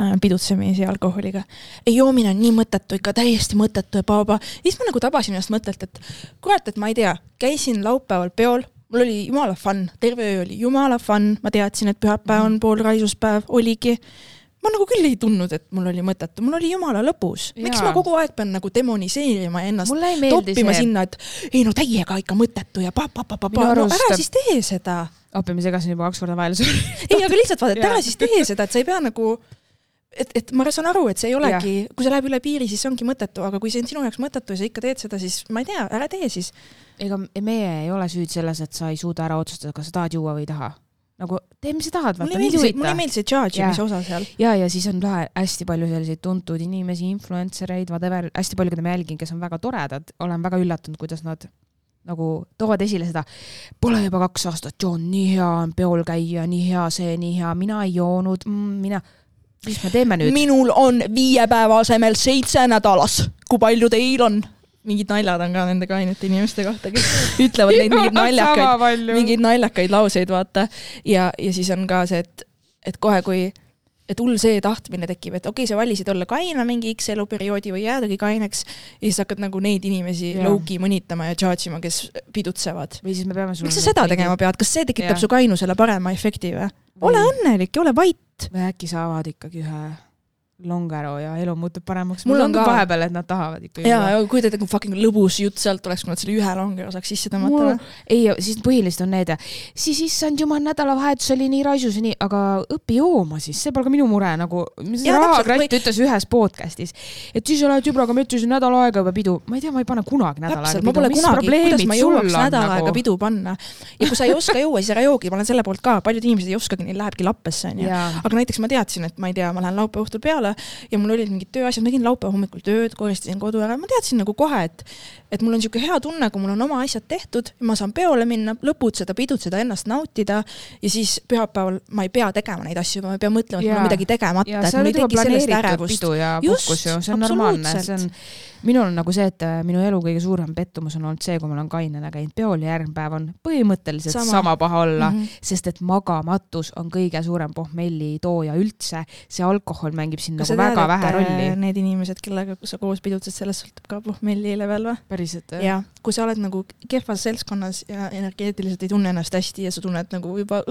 äh, pidutsemisi alkoholiga. ei, joomine on nii mõttetu, ikka täiesti mõttetu ja paaba. ja siis ma nagu tabasin ennast mõttelt, et kurat, et ma ei tea, käisin laupäeval peol, mul oli jumala fun, terve öö oli jumala fun, ma teadsin, et pühapäev on pool raisuspäev, oligi ma nagu küll ei tundnud, et mul oli mõttetu, mul oli jumala lõbus. miks ma kogu aeg pean nagu demoniseerima ennast toppima see. sinna, et ei no täiega ikka mõttetu ja pa-pa-pa-pa-pa, no ära siis tee seda. appi, ma segasin juba kaks korda vahele ei, aga lihtsalt vaata, et ära siis tee seda, et sa ei pea nagu et, et ma saan aru, et see ei olegi, kui see läheb üle piiri, siis see ongi mõttetu, aga kui see on sinu jaoks mõttetu ja sa ikka teed seda, siis ma ei tea, ära tee siis. ega meie ei ole süüd selles, et sa ei suuda ära otsustada, kas sa tahad juua või ei taha nagu tee, mis sa tahad, vaata, mind ei see, mulle ei huvita. meeldi see charge imise osa seal. ja, ja siis on lahe, hästi palju selliseid tuntud inimesi, influencer eid, whatever, hästi palju, keda ma jälgin, kes on väga toredad, olen väga üllatunud, kuidas nad nagu toovad esile seda, pole juba kaks aastat joonud, nii hea on peol käia, nii hea see, nii hea, mina ei joonud mm,, mina, mis me teeme nüüd? minul on viie päeva asemel seitse nädalas. kui palju teil on? Mingid naljad on ka nende kainete inimeste kohta, kes *laughs* ütlevad neid mingeid naljakaid, mingeid naljakaid lauseid, vaata. ja, ja siis on ka see, et, et kohe, kui, et hull see tahtmine tekib, et okei okay,, sa valisid olla kaine mingi X eluperioodi või jäädagi kaineks ja siis hakkad nagu neid inimesi low-key mõnitama ja charge ima, kes pidutsevad. või siis me peame miks sa seda tegema pead, kas see tekitab Jaa. su kainusele parema efekti või? ole õnnelik ja ole vait. või äkki saavad ikkagi ühe longero ja elu muutub paremaks. Mul on ka vahepeal, et nad tahavad ikkagi. ja, ja kui fucking lõbus jutt sealt oleks, kui nad selle ühe longero saaks sisse tõmmata mul ei, siis põhilised on need siis issand jumal, nädalavahetus oli nii raisus ja nii, aga õpi jooma siis, see pole ka minu mure nagu, rahakratt ütles ühes podcast'is, et siis oled sõbraga metsis nädal aega juba pidu, ma ei tea, ma ei pane kunagi nädal aega täpselt, ma pidu, pole mis kunagi, kuidas ma jõuaks nädal aega nagu. pidu panna. ja kui sa ei oska juua, siis ära joogi, ma olen selle poolt ka, paljud inimesed ei oskagi, neil lähebki lappesse, onju. aga näiteks ma teadsin, et ma ei tea, ma lähen laupäeva õhtul peale ja mul olid mingid tööasjad, ma tegin laupäeva hommikul tööd, koristasin kodu ära, ma teadsin nagu kohe, et et mul on niisugune hea tunne, kui mul on oma asjad tehtud, ma saan peole minna, lõbutseda, pidutseda, ennast nautida ja siis pühapäeval ma ei pea tegema neid asju, ma ei pea mõtlema, et mul Jaa. on midagi tegemata, et mul ei teki sellest ärevust. pidu ja puhkus ju, see on normaalne, see on minul on nagu see, et äh, minu elu kõige suurem pettumus on olnud see, kui ma olen kainena käinud peol ja järgmine päev on põhimõtteliselt sama, Sama. paha olla mm. -hmm. sest et magamatus on kõige suurem pohmelli tooja üldse. see alkohol mängib siin kas nagu väga tead, vähe et rolli äh,. need inimesed, kellega sa koos pidutsed, sellest sõltub ka pohmelli level või? päriselt jah? ja kui sa oled nagu kehvas seltskonnas ja energeetiliselt ei tunne ennast hästi ja sa tunned nagu juba,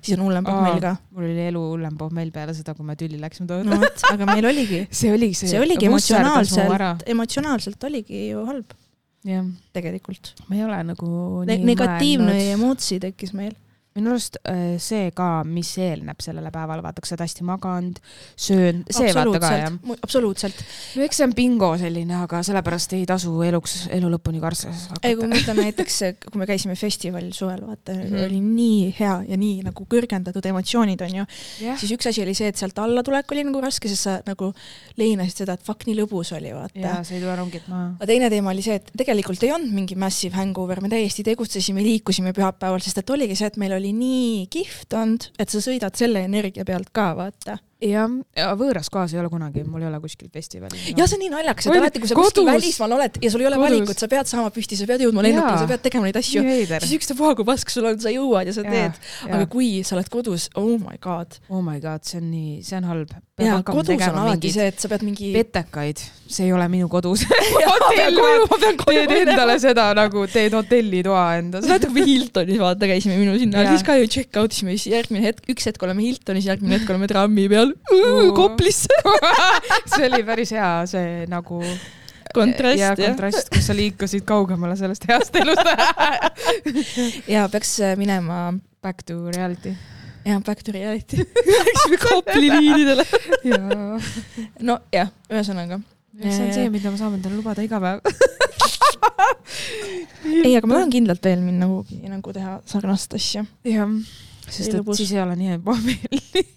siis on hullem pohmell ka. mul oli elu hullem pohmell peale seda, kui me tülli läksime toona no vot, aga meil oligi, see oli see. see oligi emotsionaalselt, emotsionaalselt oligi ju halb jah, tegelikult ma ei ole nagu ne. negatiivne emotsi tekkis meil. Minu arust äh, see ka, mis eelneb sellele päevale, vaata, kui sa oled hästi maganud, söönud, see vaata ka jah. absoluutselt. no eks see on bingo selline, aga sellepärast ei tasu eluks, elu lõpuni kartsas ei, kui hakata. ma ütlen näiteks, kui me käisime festivalil suvel, vaata mm. -hmm. oli nii hea ja nii nagu kõrgendatud emotsioonid, onju. jah, siis üks asi oli see, et sealt alla tulek oli nagu raske, sest sa nagu leinasid seda, et fuck, nii lõbus oli, vaata ja sa ei tule rongit maha. aga teine teema oli see, et tegelikult ei olnud mingi massive hangover, me täiesti tegutsesime, liikusime pühapäeval, sest et oligi see, et meil oli nii kihvt olnud, et sa sõidad selle energia pealt ka, vaata. jah, võõras kohas ei ole kunagi, mul ei ole kuskil festivali ja see on nii naljakas, et alati, kui sa kuskil kodus. välismaal oled ja sul ei ole Kodus. valikut, sa pead saama püsti, sa pead jõudma lennukile, sa pead tegema neid asju. siis ükstapuha, kui pask sul on, sa jõuad ja sa teed. aga kui sa oled kodus, oh my god. oh my god, see on nii, see on halb. ja kodus on alati see, et sa pead mingi. petekaid, see ei ole minu kodus. *laughs* teed endale seda nagu, teed hotellitoa enda. sa kui me Hiltonis vaata käisime minu sinna, siis ka ju check out isime, siis järgmine hetk, üks hetk oleme Hiltonis, järgmine hetk oleme trammi peal Oo. Koplisse. see oli päris hea, see nagu kontrast ja jah. kontrast, kus sa liikusid kaugemale sellest heast elust. *laughs* ja peaks äh, minema Back to reality. ja back to reality. *laughs* Läksime Kopli liinidele. jaa. nojah, ühesõnaga. see on see, mida ma saan endale lubada iga päev. *laughs* ei, aga ma tahan kindlalt veel minna kuhugi nagu teha sarnast asja. jah, sest et siis ei ole nii ebameeldiv.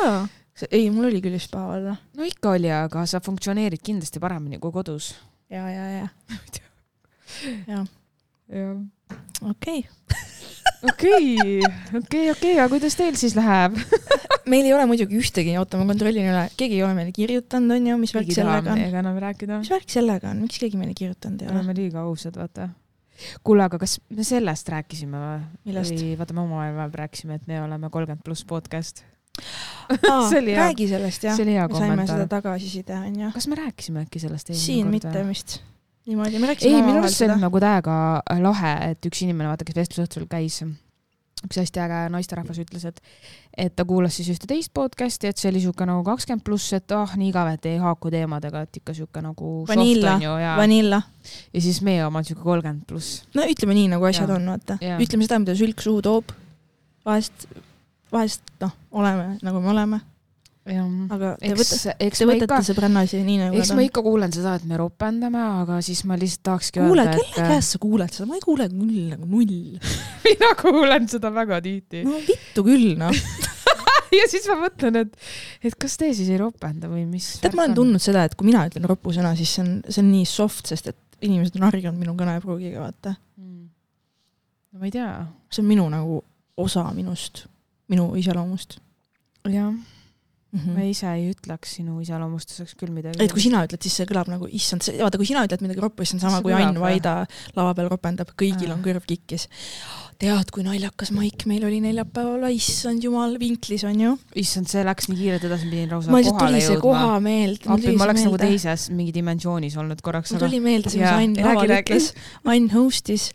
jaa. ei, mul oli küll just päev olla. no ikka oli, aga sa funktsioneerid kindlasti paremini kui kodus. ja, ja, ja. *laughs* jaa, jah. okei okei, okei, okei, aga kuidas teil siis läheb? *laughs* meil ei ole muidugi ühtegi, oota, ma kontrollin üle, keegi ei ole meile kirjutanud, onju, mis värk sellega on? ega enam rääkida. mis värk sellega on, miks keegi meile kirjutanud ei ole? oleme liiga ausad, vaata. kuule, aga kas me sellest rääkisime või? või vaata, me omavahel rääkisime, et me oleme kolmkümmend pluss podcast. Aa, *laughs* oli räägi sellest jah, oli me saime seda tagasiside onju. kas me rääkisime äkki sellest eelmine siin kord mitte vist. niimoodi, me ei, rääkisime minu omavahel arust see on. nagu täiega lahe, et üks inimene, vaata, kes vestlusõhtul käis, üks hästi äge naisterahvas ütles, et, et ta kuulas siis ühte teist podcast'i, et see oli sihuke nagu kakskümmend pluss, et ah, nii igav, et ei haaku teemadega, et ikka sihuke nagu Vanilla, ja, Vanilla. ja siis meie oma on sihuke kolmkümmend pluss. no ütleme nii, nagu asjad Jaa. on, vaata. Ütleme seda, mida sülk suhu toob. vahest, vahest noh, oleme nagu me oleme. aga te eks võtate,, te võtate ikka, sõbrannasi nii nagu eks ma ikka kuulen seda, et me ropendame, aga siis ma lihtsalt tahakski kuule, öelda, kelle käest sa kuuled seda, ma ei kuule null nagu null. *laughs* mina kuulen seda väga tihti. no vittu küll noh. *laughs* ja siis ma mõtlen, et, et kas te siis ei ropenda või mis. tead, ma olen tundnud seda, et kui mina ütlen ropusõna, siis see on, see on nii soft, sest et inimesed on harjunud minu kõnepruugiga, vaata. Mm. no ma ei tea. see on minu nagu osa minust, minu iseloomust jah, mm. ma -hmm. ise ei ütleks sinu iseloomustuseks küll midagi. et kui sina ütled, siis see kõlab nagu issand, vaata, kui sina ütled midagi roppu, siis see on sama, kui Ain? Vaida lava peal ropendab, kõigil on kõrv kikkis. tead, kui naljakas maik meil oli neljapäeval, issand jumal, vinklis on ju. issand, see läks nii kiirelt edasi, pidin lausa mul lihtsalt kohale tuli see jõudma. koha meelde. appi, ma oleks nagu teises mingi dimensioonis olnud korraks, mul tuli meelde see, mis Ain laval ütles, Ain host'is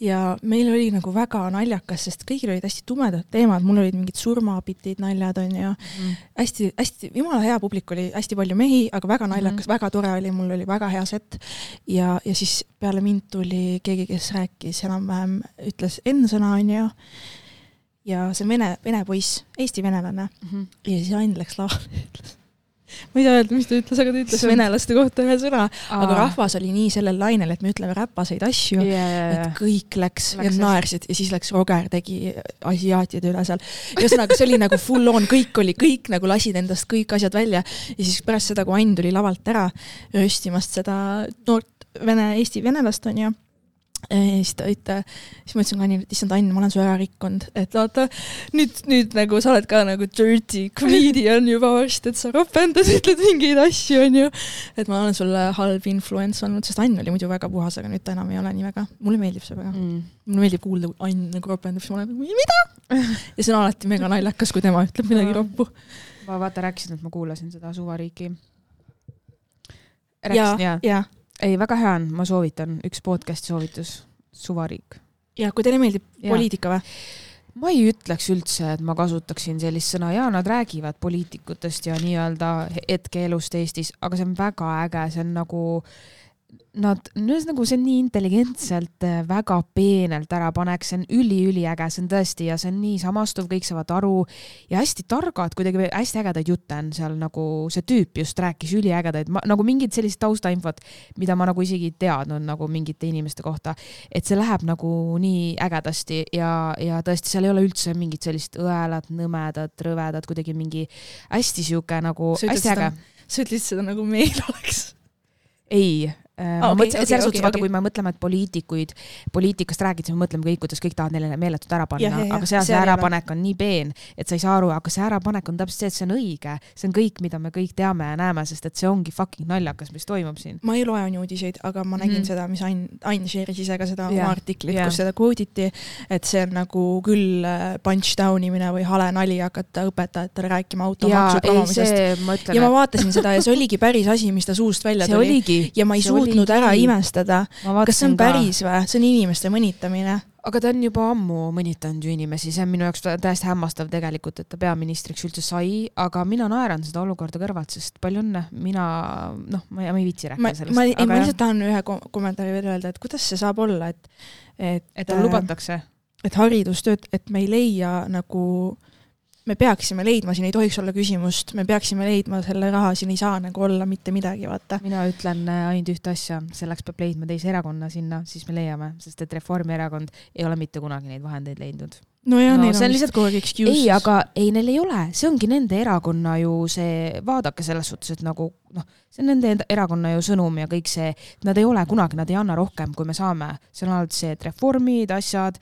ja meil oli nagu väga naljakas, sest kõigil olid hästi tumedad teemad, mul olid mingid surmapitid, naljad onju, mm. hästi-hästi, jumala hea publik oli, hästi palju mehi, aga väga Mhm. naljakas mm, väga tore oli, mul oli väga hea set. ja, ja siis peale mind tuli keegi, kes rääkis enam-vähem, ütles N-sõna onju. ja see vene, vene poiss, eesti venelane -hmm. ja siis Ain läks lavale ja ütles, ma ei tea öelda, mis ta ütles, aga ta ütles venelaste kohta ühe sõna, aga rahvas oli nii sellel lainel, et me ütleme räpaseid asju ja, ja, et kõik läks, Läks ja naersid. Ja siis läks Roger tegi asiaatide üle seal. ühesõnaga, see oli nagu full on, kõik oli, kõik nagu lasid endast kõik asjad välja. Ja siis pärast seda, kui Ain tuli lavalt ära röstimast seda noort vene, eesti venelast onju, siis ta ütle, siis ma ütlesin Annile, et issand Ann, ma olen su ära rikkunud, et vaata nüüd, nüüd nagu sa oled ka nagu dirty comedian *laughs* juba varsti, et sa ropendad, ütled mingeid asju onju. et ma olen sulle halb influence olnud, sest Ann oli muidu väga puhas, aga nüüd ta enam ei ole nii väga, mulle meeldib see väga mm.. mulle meeldib kuulda, kui Ain nagu ropendab, siis ma olen nagu mida? ja see on alati mega naljakas, kui tema ütleb midagi roppu. ma vaata rääkisin, et ma kuulasin seda suvariiki. ja rääkisin, jaa? ja, ei, väga hea on, ma soovitan, üks podcast'i soovitus, Suvariik. ja kui teile meeldib Jaa. poliitika või? ma ei ütleks üldse, et ma kasutaksin sellist sõna ja nad räägivad poliitikutest ja nii-öelda hetkeelust Eestis, aga see on väga äge, see on nagu Nad, nagu see on nii intelligentselt äh, väga peenelt ära panek, see on üli-üliäge, see on tõesti ja see on nii samastuv, kõik saavad aru. Ja hästi targad, kuidagi hästi ägedaid jutte on seal nagu see tüüp just rääkis üliägedaid, nagu mingit sellist taustainfot, mida ma nagu isegi ei teadnud nagu mingite inimeste kohta, et see läheb nagu nii ägedasti ja, ja tõesti, seal ei ole üldse mingit sellist õelat, nõmedat, rõvedat, kuidagi mingi hästi sihuke nagu ütled hästi äge. sa ütlesid seda nagu meil oleks. ei ma okei, mõtlesin, okei, selles suhtes okei, vaata, okei. kui me mõtleme, et poliitikuid, poliitikast räägid, siis me mõtleme kõik, kuidas kõik tahavad neile meeletult ära panna aga seal see ole. ärapanek on nii peen, et sa ei saa aru, aga see ärapanek on täpselt see, et see on õige, see on kõik, mida me kõik teame ja näeme, sest et see ongi fucking naljakas, mis toimub siin. ma ei loe on uudiseid, aga ma nägin mm. seda, mis Ain, Ain share'is ise ka seda Jah, oma artiklit jah. kus seda quote iti, et see on nagu küll äh, punch down imine või hale nali hakata õpetajatele rääkima automaksu promomisest. see, ja ma vaatasin seda ja see oligi päris asi, mis ta suust välja see tuli. ja ma ei suutnud ära imestada, kas see on päris või, see on inimeste mõnitamine. aga ta on juba ammu mõnitanud ju inimesi, see on minu jaoks tä- täiesti hämmastav tegelikult, et ta peaministriks üldse sai, aga mina naeran seda olukorda kõrvalt, sest palju õnne, mina noh, ma ei, viitsi rääkida, sellest, ma, ei, ma lihtsalt tahan ühe kom- kommentaari veel öelda, et kuidas see saab olla, et, et, et tal lubatakse. et haridustööd, et me ei leia nagu, me peaksime leidma, siin ei tohiks olla küsimust, me peaksime leidma selle raha, siin ei saa nagu olla mitte midagi, vaata. mina ütlen äh, ainult ühte asja, selleks peab leidma teise erakonna sinna, siis me leiame, sest et Reformierakond ei ole mitte kunagi neid vahendeid leidnud. nojah No neil on lihtsalt kogu aeg excuse. ei, aga ei, neil ei ole, see ongi nende erakonna ju see, vaadake selles suhtes, et nagu noh, see on nende erakonna ju sõnum ja kõik see, nad ei ole kunagi, nad ei anna rohkem, kui me saame. see on alati see, et reformid, asjad,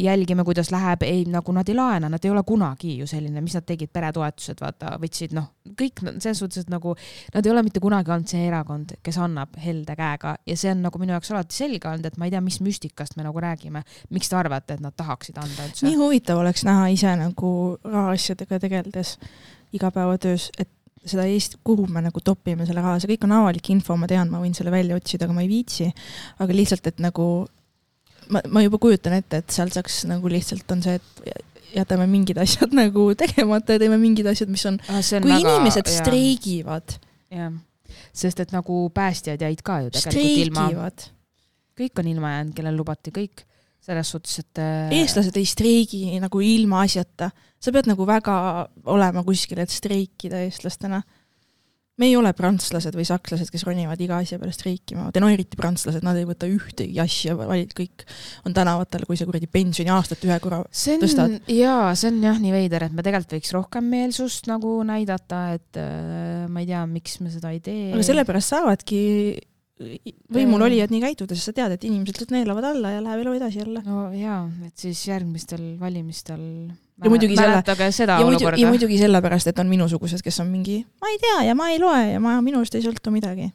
jälgime, kuidas läheb, ei nagu nad ei laena, nad ei ole kunagi ju selline, mis nad tegid, peretoetused, vaata, võtsid noh, kõik selles suhtes, et nagu nad ei ole mitte kunagi olnud see erakond, kes annab helde käega ja see on nagu minu jaoks alati selge olnud, et ma ei tea, mis müstikast me nagu räägime. miks te arvate, et nad tahaksid anda üldse nii? huvitav oleks näha ise nagu rahaasjadega tegeledes igapäevatöös, et seda Eesti, kuhu me nagu topime selle raha, see kõik on avalik info, ma tean, ma võin selle välja otsida, aga ma ei viitsi. aga lihtsalt, et nagu ma, ma juba kujutan ette, et seal saaks nagu lihtsalt on see, et jätame mingid asjad *laughs* nagu tegemata ja teeme mingid asjad, mis on, Ah, on kui väga- inimesed jaa. streigivad, jah, sest et nagu päästjad jäid ka ju tegelikult ilma, streigivad, kõik on ilma jäänud, kellel lubati kõik, selles suhtes, et äh, eestlased ei streigi nagu ilmaasjata, sa pead nagu väga olema kuskil, et streikida eestlastena. me ei ole prantslased või sakslased, kes ronivad iga asja peale streikima, no eriti prantslased, nad ei võta ühtegi asja, vaid kõik on tänavatel, kui sa kuradi pensioniaastat ühe korra see tõstad. on jaa, see on jah nii veider, et me tegelikult võiks rohkem meelsust nagu näidata, et äh, ma ei tea, miks me seda ei tee. aga sellepärast saavadki võimulolijad nii käituda, sest sa tead, et inimesed lihtsalt neelavad alla ja läheb elu edasi jälle. no jaa, et siis järgmistel valimistel Ja muidugi selle- ja muidu, ja muidugi sellepärast, et on minusugused, kes on mingi, ma ei tea ja ma ei loe ja ma, minust ei sõltu midagi.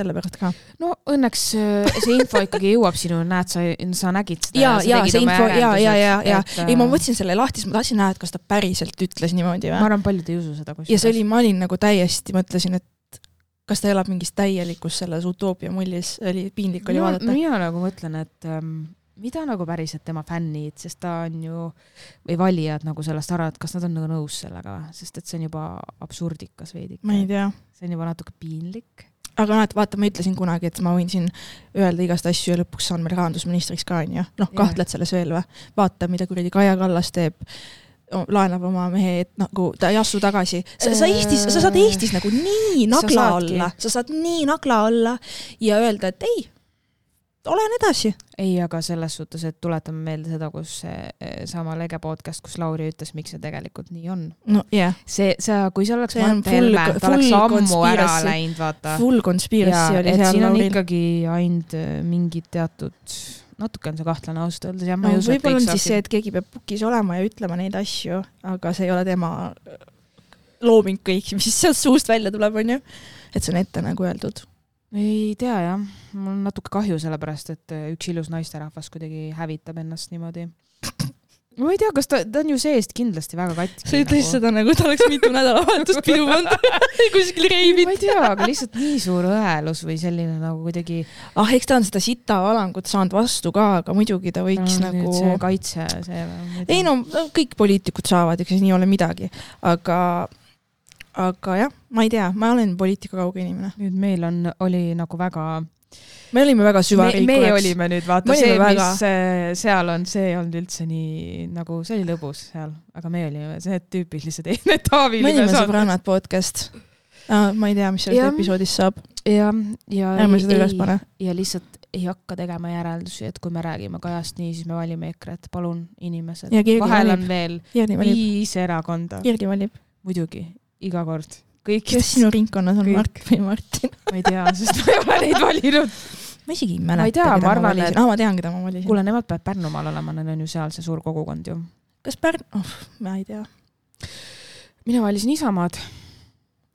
sellepärast ka. no õnneks äh, see info *laughs* ikkagi jõuab sinuni, näed, sa, sa nägid seda. ja, ja see info ja, ja, ja, ja, ei ma võtsin selle lahti, sest ma tahtsin näha, et kas ta päriselt ütles niimoodi ma või. arvan, paljud ei usu seda. ja see oli, ma olin nagu täiesti, mõtlesin, et kas ta elab mingis täielikus selles utoopia mullis, oli piinlik oli no, vaadata. mina nagu mõtlen, et ähm, mida nagu päriselt tema fännid, sest ta on ju, või valijad nagu sellest arvavad, kas nad on nagu nõus sellega, sest et see on juba absurdikas veidike. ma ei tea. see on juba natuke piinlik. aga näed, vaata, ma ütlesin kunagi, et ma võin siin öelda igast asju ja lõpuks saan meil rahandusministriks ka, onju. noh, kahtled selles veel või? vaata, mida kuradi Kaja Kallas teeb laenab oma mehe, et nagu ta ei astu tagasi. sa, sa Eestis, sa saad Eestis nagu nii Sa nagla saadki. alla, sa saad nii nagla alla ja öelda, et ei, olen edasi. ei, aga selles suhtes, et tuletame meelde seda, kus see eh, sama Lege podcast, kus Lauri ütles, miks see tegelikult nii on. no jah yeah., see, sa, kui see oleks Mart Helme, ta oleks ammu ära läinud, vaata. full conspiracy oli seal siin on Lauril. ikkagi ainult eh, mingid teatud, natuke on see kahtlane ausalt öeldes ja ma no võib-olla on siis see, et keegi peab pukis olema ja ütlema neid asju, aga see ei ole tema looming kõik, *laughs* mis sealt suust välja tuleb, onju. et see on ette nagu öeldud. ei tea jah, mul on natuke kahju, sellepärast et üks ilus naisterahvas kuidagi hävitab ennast niimoodi. Ma ei tea, kas ta, ta on ju seest kindlasti väga katki. sa ütlesid seda nagu ta oleks mitu nädalavahetust pidu pannud *laughs* kuskil ma reivid. ei tea, aga lihtsalt nii suur õelus või selline nagu kuidagi ah, eks ta on seda sita valangut saanud vastu ka, aga muidugi ta võiks no, nagu. see kaitse, see. ei no kõik poliitikud saavad, siis nii ei ole midagi, aga, aga jah, ma ei tea, ma olen poliitika kauge inimene. nüüd meil on, oli nagu väga. Me olime väga me, süvariik. meie olime nüüd vaata Me see, olime mis väga- väga... seal on, see ei olnud üldse nii nagu, see oli lõbus seal, aga me olime *laughs* need tüüpilised, need Taavi me olime sõbrannad podcast ah,. ma ei tea, mis sellest episoodist saab, ja, ja ärme seda üles pane. ja lihtsalt ei hakka tegema järeldusi, et kui me räägime Kajast nii, siis me valime EKRE-t, palun inimesed vahel valib. on veel viis erakonda, Kirdi valib. muidugi, iga kord. Kes kõikides, sinu ringkonnas on, Kõik. Mart või Martin? ma ei tea, sest ma ei ole neid valinud. ma isegi ei Ma ei mäleta, tea, ma arvan, et- ah,. ma tean, keda ma valisin. kuule, nemad peavad Pärnumaal olema, neil on ju seal see suur kogukond ju. kas Pärn-, oh, ma ei tea. mina valisin Isamaad.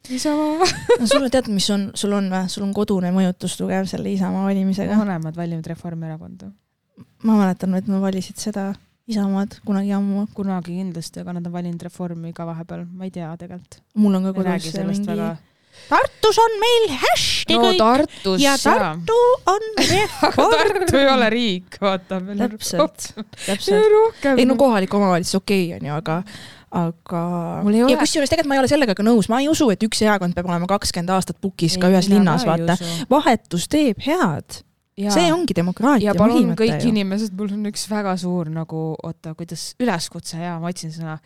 Isamaa. *laughs* no sul on, tead, mis on, sul on või, sul on kodune mõjutus tugev selle Isamaa valimisega. vanemad valinud Reformierakonda. ma mäletan, et nad valisid seda Isamaad kunagi ammu. kunagi kindlasti, aga nad on valinud Reformi ka vahepeal, ma ei tea tegelikult. mul on ka ei kodus sellest mingi väga. Tartus on meil hästi no kõik Tartus ja. Tartu on *laughs* aga Tartu ei ole riik, vaata. täpselt, täpselt. ei no kohalik omavalitsus okei okay, on ju, aga, aga ei ja kusjuures tegelikult ma ei ole sellega ka nõus, ma ei usu, et üks erakond peab olema kakskümmend aastat pukis ka ühes linnas, vaata. vahetus teeb head, see ongi demokraatia ja palun kõik ju. inimesed, mul on üks väga suur nagu, oota, kuidas üleskutse ja ma otsin sõna.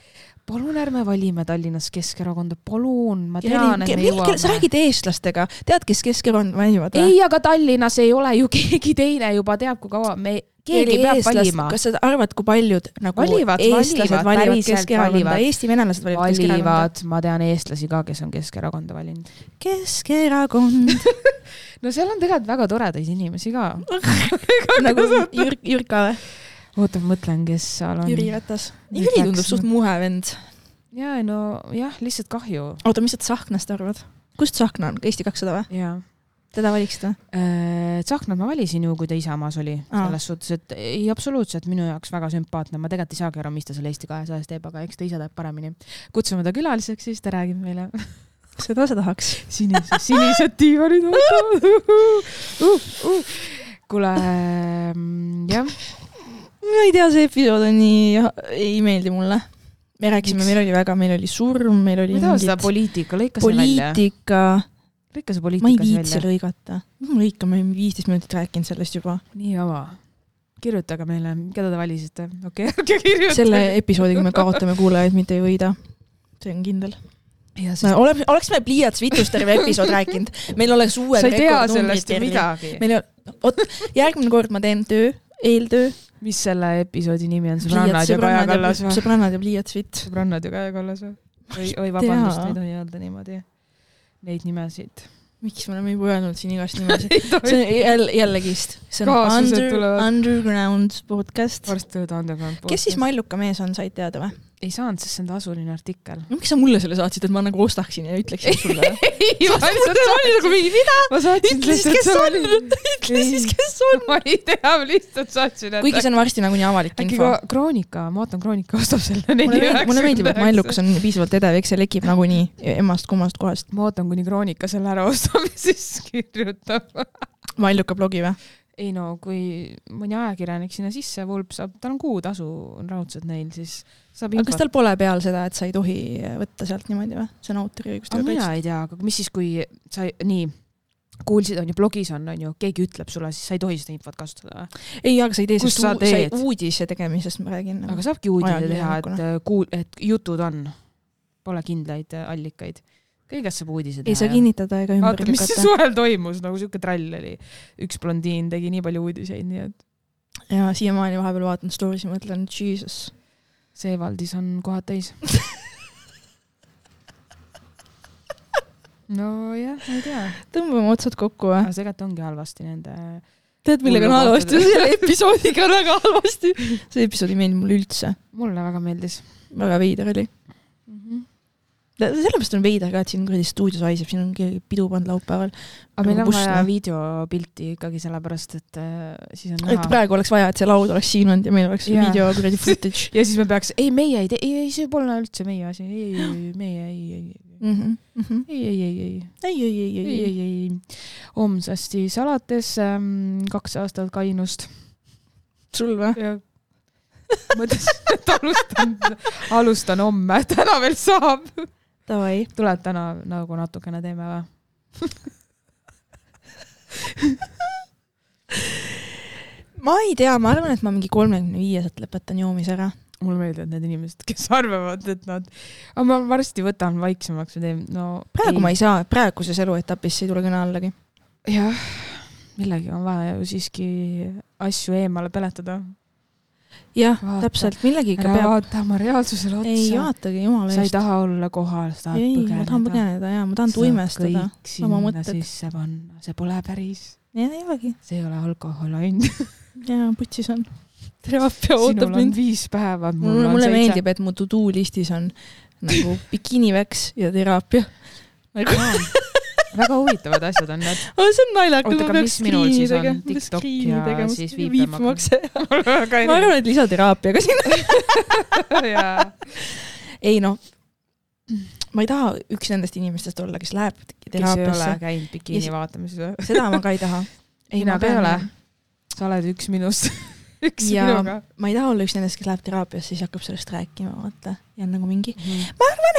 palun ärme valime Tallinnas Keskerakonda, palun, ma tean, et me sa jõuame. räägid eestlastega, tead, kes Keskerakond valivad ei, aga Tallinnas ei ole ju keegi teine juba teab, kui kaua me, keegi peab valima. kas sa arvad, kui paljud nagu Valivad, eestlased valivad, Keskerakonda. Eesti venelased valivad Keskerakonda? valivad, ma tean eestlasi ka, kes on Keskerakonda valinud. Keskerakond *laughs* no seal on tegelikult väga toredaid inimesi ka. *laughs* nagu Jürk, Jürka või? oota, ma mõtlen, kes seal on. Jüri Ratas. Jüri tundub suht muhe vend. ja no jah, lihtsalt kahju. oota, mis sa Tsahknast arvad? kust Tsahkna on, Eesti kakssada või? jaa teda valiksid või? Äh, Tsahknat ma valisin ju, kui ta Isamaas oli, selles suhtes, et ei absoluutselt minu jaoks väga sümpaatne, ma tegelikult ei saagi aru, mis ta seal Eesti kahesajas teeb, aga eks ta ise teeb paremini. kutsume ta külaliseks, siis ta räägib meile *laughs* seda sa tahaks. sinised, sinised diivanid ootavad *laughs* uh,. Uh. kuule, jah, ma ei tea, see episood on nii, ei meeldi mulle. me rääkisime, meil oli väga, meil oli surm, meil oli ma ei taha seda poliitika, lõika see välja, poliitika, lõika see ma ei viitsi välja. lõigata. ma lõikan, me oleme viisteist minutit rääkinud sellest juba. nii jama. kirjutage meile, keda te valisite, okei okay,, okay, kirjutage. selle episoodiga me kaotame kuulajaid, mitte ei võida. see on kindel. ja siis oleme, oleks me pliiats vitust terve episood rääkinud, meil oleks uued sa ei tea sellest ju midagi. meil ei ole, vot järgmine kord ma teen töö, eeltöö. mis selle episoodi nimi on, sõbrannad ja Kaja Kallas või? sõbrannad ja pliiats vitt. sõbrannad ja Kaja Kallas või? oi, oi vabandust, ei tohi öelda niimoodi. Neid nimesid. miks me oleme juba öelnud siin igast *laughs* nimesid? see on jälle, jällegist, see on Kaasused under. Underground podcast. varsti tuleb Underground. kes siis? Malluka mees on, said teada või? Ei saanud, sest see on tasuline artikkel. miks sa mulle selle saatsid, et ma nagu ostaksin ja ütleksin *laughs* sulle? ei, ma lihtsalt olin nagu mingi, mida? ütle siis, kes on, ütle siis, kes on. ma ei tea, ma lihtsalt saatsin, kuigi see on varsti nagunii avalik äkki info. ka Kroonika, ma vaatan, Kroonika ostab selle mulle neli meeldib, mulle meeldib, et Mallukas on piisavalt edev, eks see lekib nagunii emmast-kummast kohast. ma ootan, kuni Kroonika selle ära ostab ja *laughs* siis kirjutab. Malluka blogi või? Ei no kui mõni ajakirjanik sinna sisse vulp saab, tal on kuutasu on raudselt neil, siis saab aga kas tal pole peal seda, et sa ei tohi võtta sealt niimoodi või? see on autoriõigustega mina kaitstud. ei tea, aga mis siis, kui sa nii kuulsid, on ju, blogis on, on ju, keegi ütleb sulle, siis sa ei tohi seda infot kasutada või? ei, aga sa ei tee Kus sellest teed? uudise tegemisest ma räägin. aga saabki uudise teha, et äh, kuul-, et jutud on, pole kindlaid äh, allikaid. Kõigest saab uudise teha. ei saa kinnitada ega ümber vaata, mis lükata. suvel toimus, nagu siuke trall oli. üks blondiin tegi nii palju uudiseid, nii et ja siiamaani vahepeal vaatan story'si, mõtlen, jesus. Seevaldis on kohad täis. *laughs* nojah, ma ei tea, tõmbame otsad kokku või? aga see tegelikult ongi halvasti nende. tead, millega on halvasti? *laughs* selle episoodiga on väga halvasti. see episood ei meeldinud mulle üldse. mulle väga meeldis väga veider oli. Sellepärast on veider ka, et siin kuradi stuudios haiseb, siin on keegi pidu pannud laupäeval. aga meil on vaja videopilti ikkagi sellepärast, et äh, siis on et näha. praegu oleks vaja, et see laud oleks siin olnud ja meil oleks Jaa. video kuradi footage *laughs* ja siis me peaks, ei, meie ei tee, ei, ei, see pole üldse meie asi, ei, ei, ei, *gasps* meie ei, ei, mm. -hmm. ei, ei, ei, ei, ei, ei, ei, ei, ei, ei, ei, homsest siis alates ähm, kaks aastat kainust sul või? mõtlesin, et alustan, alustan homme, täna veel saab. Tuled täna nagu natukene teeme või? ma ei tea, ma arvan, et ma mingi kolmekümne viieselt lõpetan joomise ära. mulle meeldivad need inimesed, kes arvavad, et nad, aga ma varsti võtan vaiksemaks ja teen, no. praegu ma ei saa, praeguses eluetapis ei tule kõne allagi. jah, millegi on vaja ju siiski asju eemale peletada. jah, täpselt, millegiga ära peab. vaata oma reaalsusele ei otsa. vaatagi, jumala sa ei eest. taha olla kohal, sa tahad ei, põgeneda. ma tahan põgeneda ja ma tahan tuimestada. oma mõtted. sisse panna, see pole päris, ja ei olegi. see ei ole alkohol ainult. *laughs* ja putsis on. teraapia ootab mind. viis päeva, mul mulle, on mulle meeldib, et mu to do listis on nagu bikiniväks ja teraapia. nagu, *laughs* väga huvitavad asjad on need. see on naljakas, ma peaks screen'i tegema, TikTok screen'i ja tegema, siis viipemakse. *laughs* ma arvan, et lisateraapia ka sinna. *laughs* ei noh, ma ei taha üks nendest inimestest olla, kes läheb kes ei ole teraapiasse. käinud bikiini vaatamises või? seda ma ka ei taha. *laughs* Mina ka ei ole. sa oled üks minust, üks ja minuga. ma ei taha olla üks nendest, kes läheb teraapiasse, siis hakkab sellest rääkima, vaata. ja on nagu mingi, ei,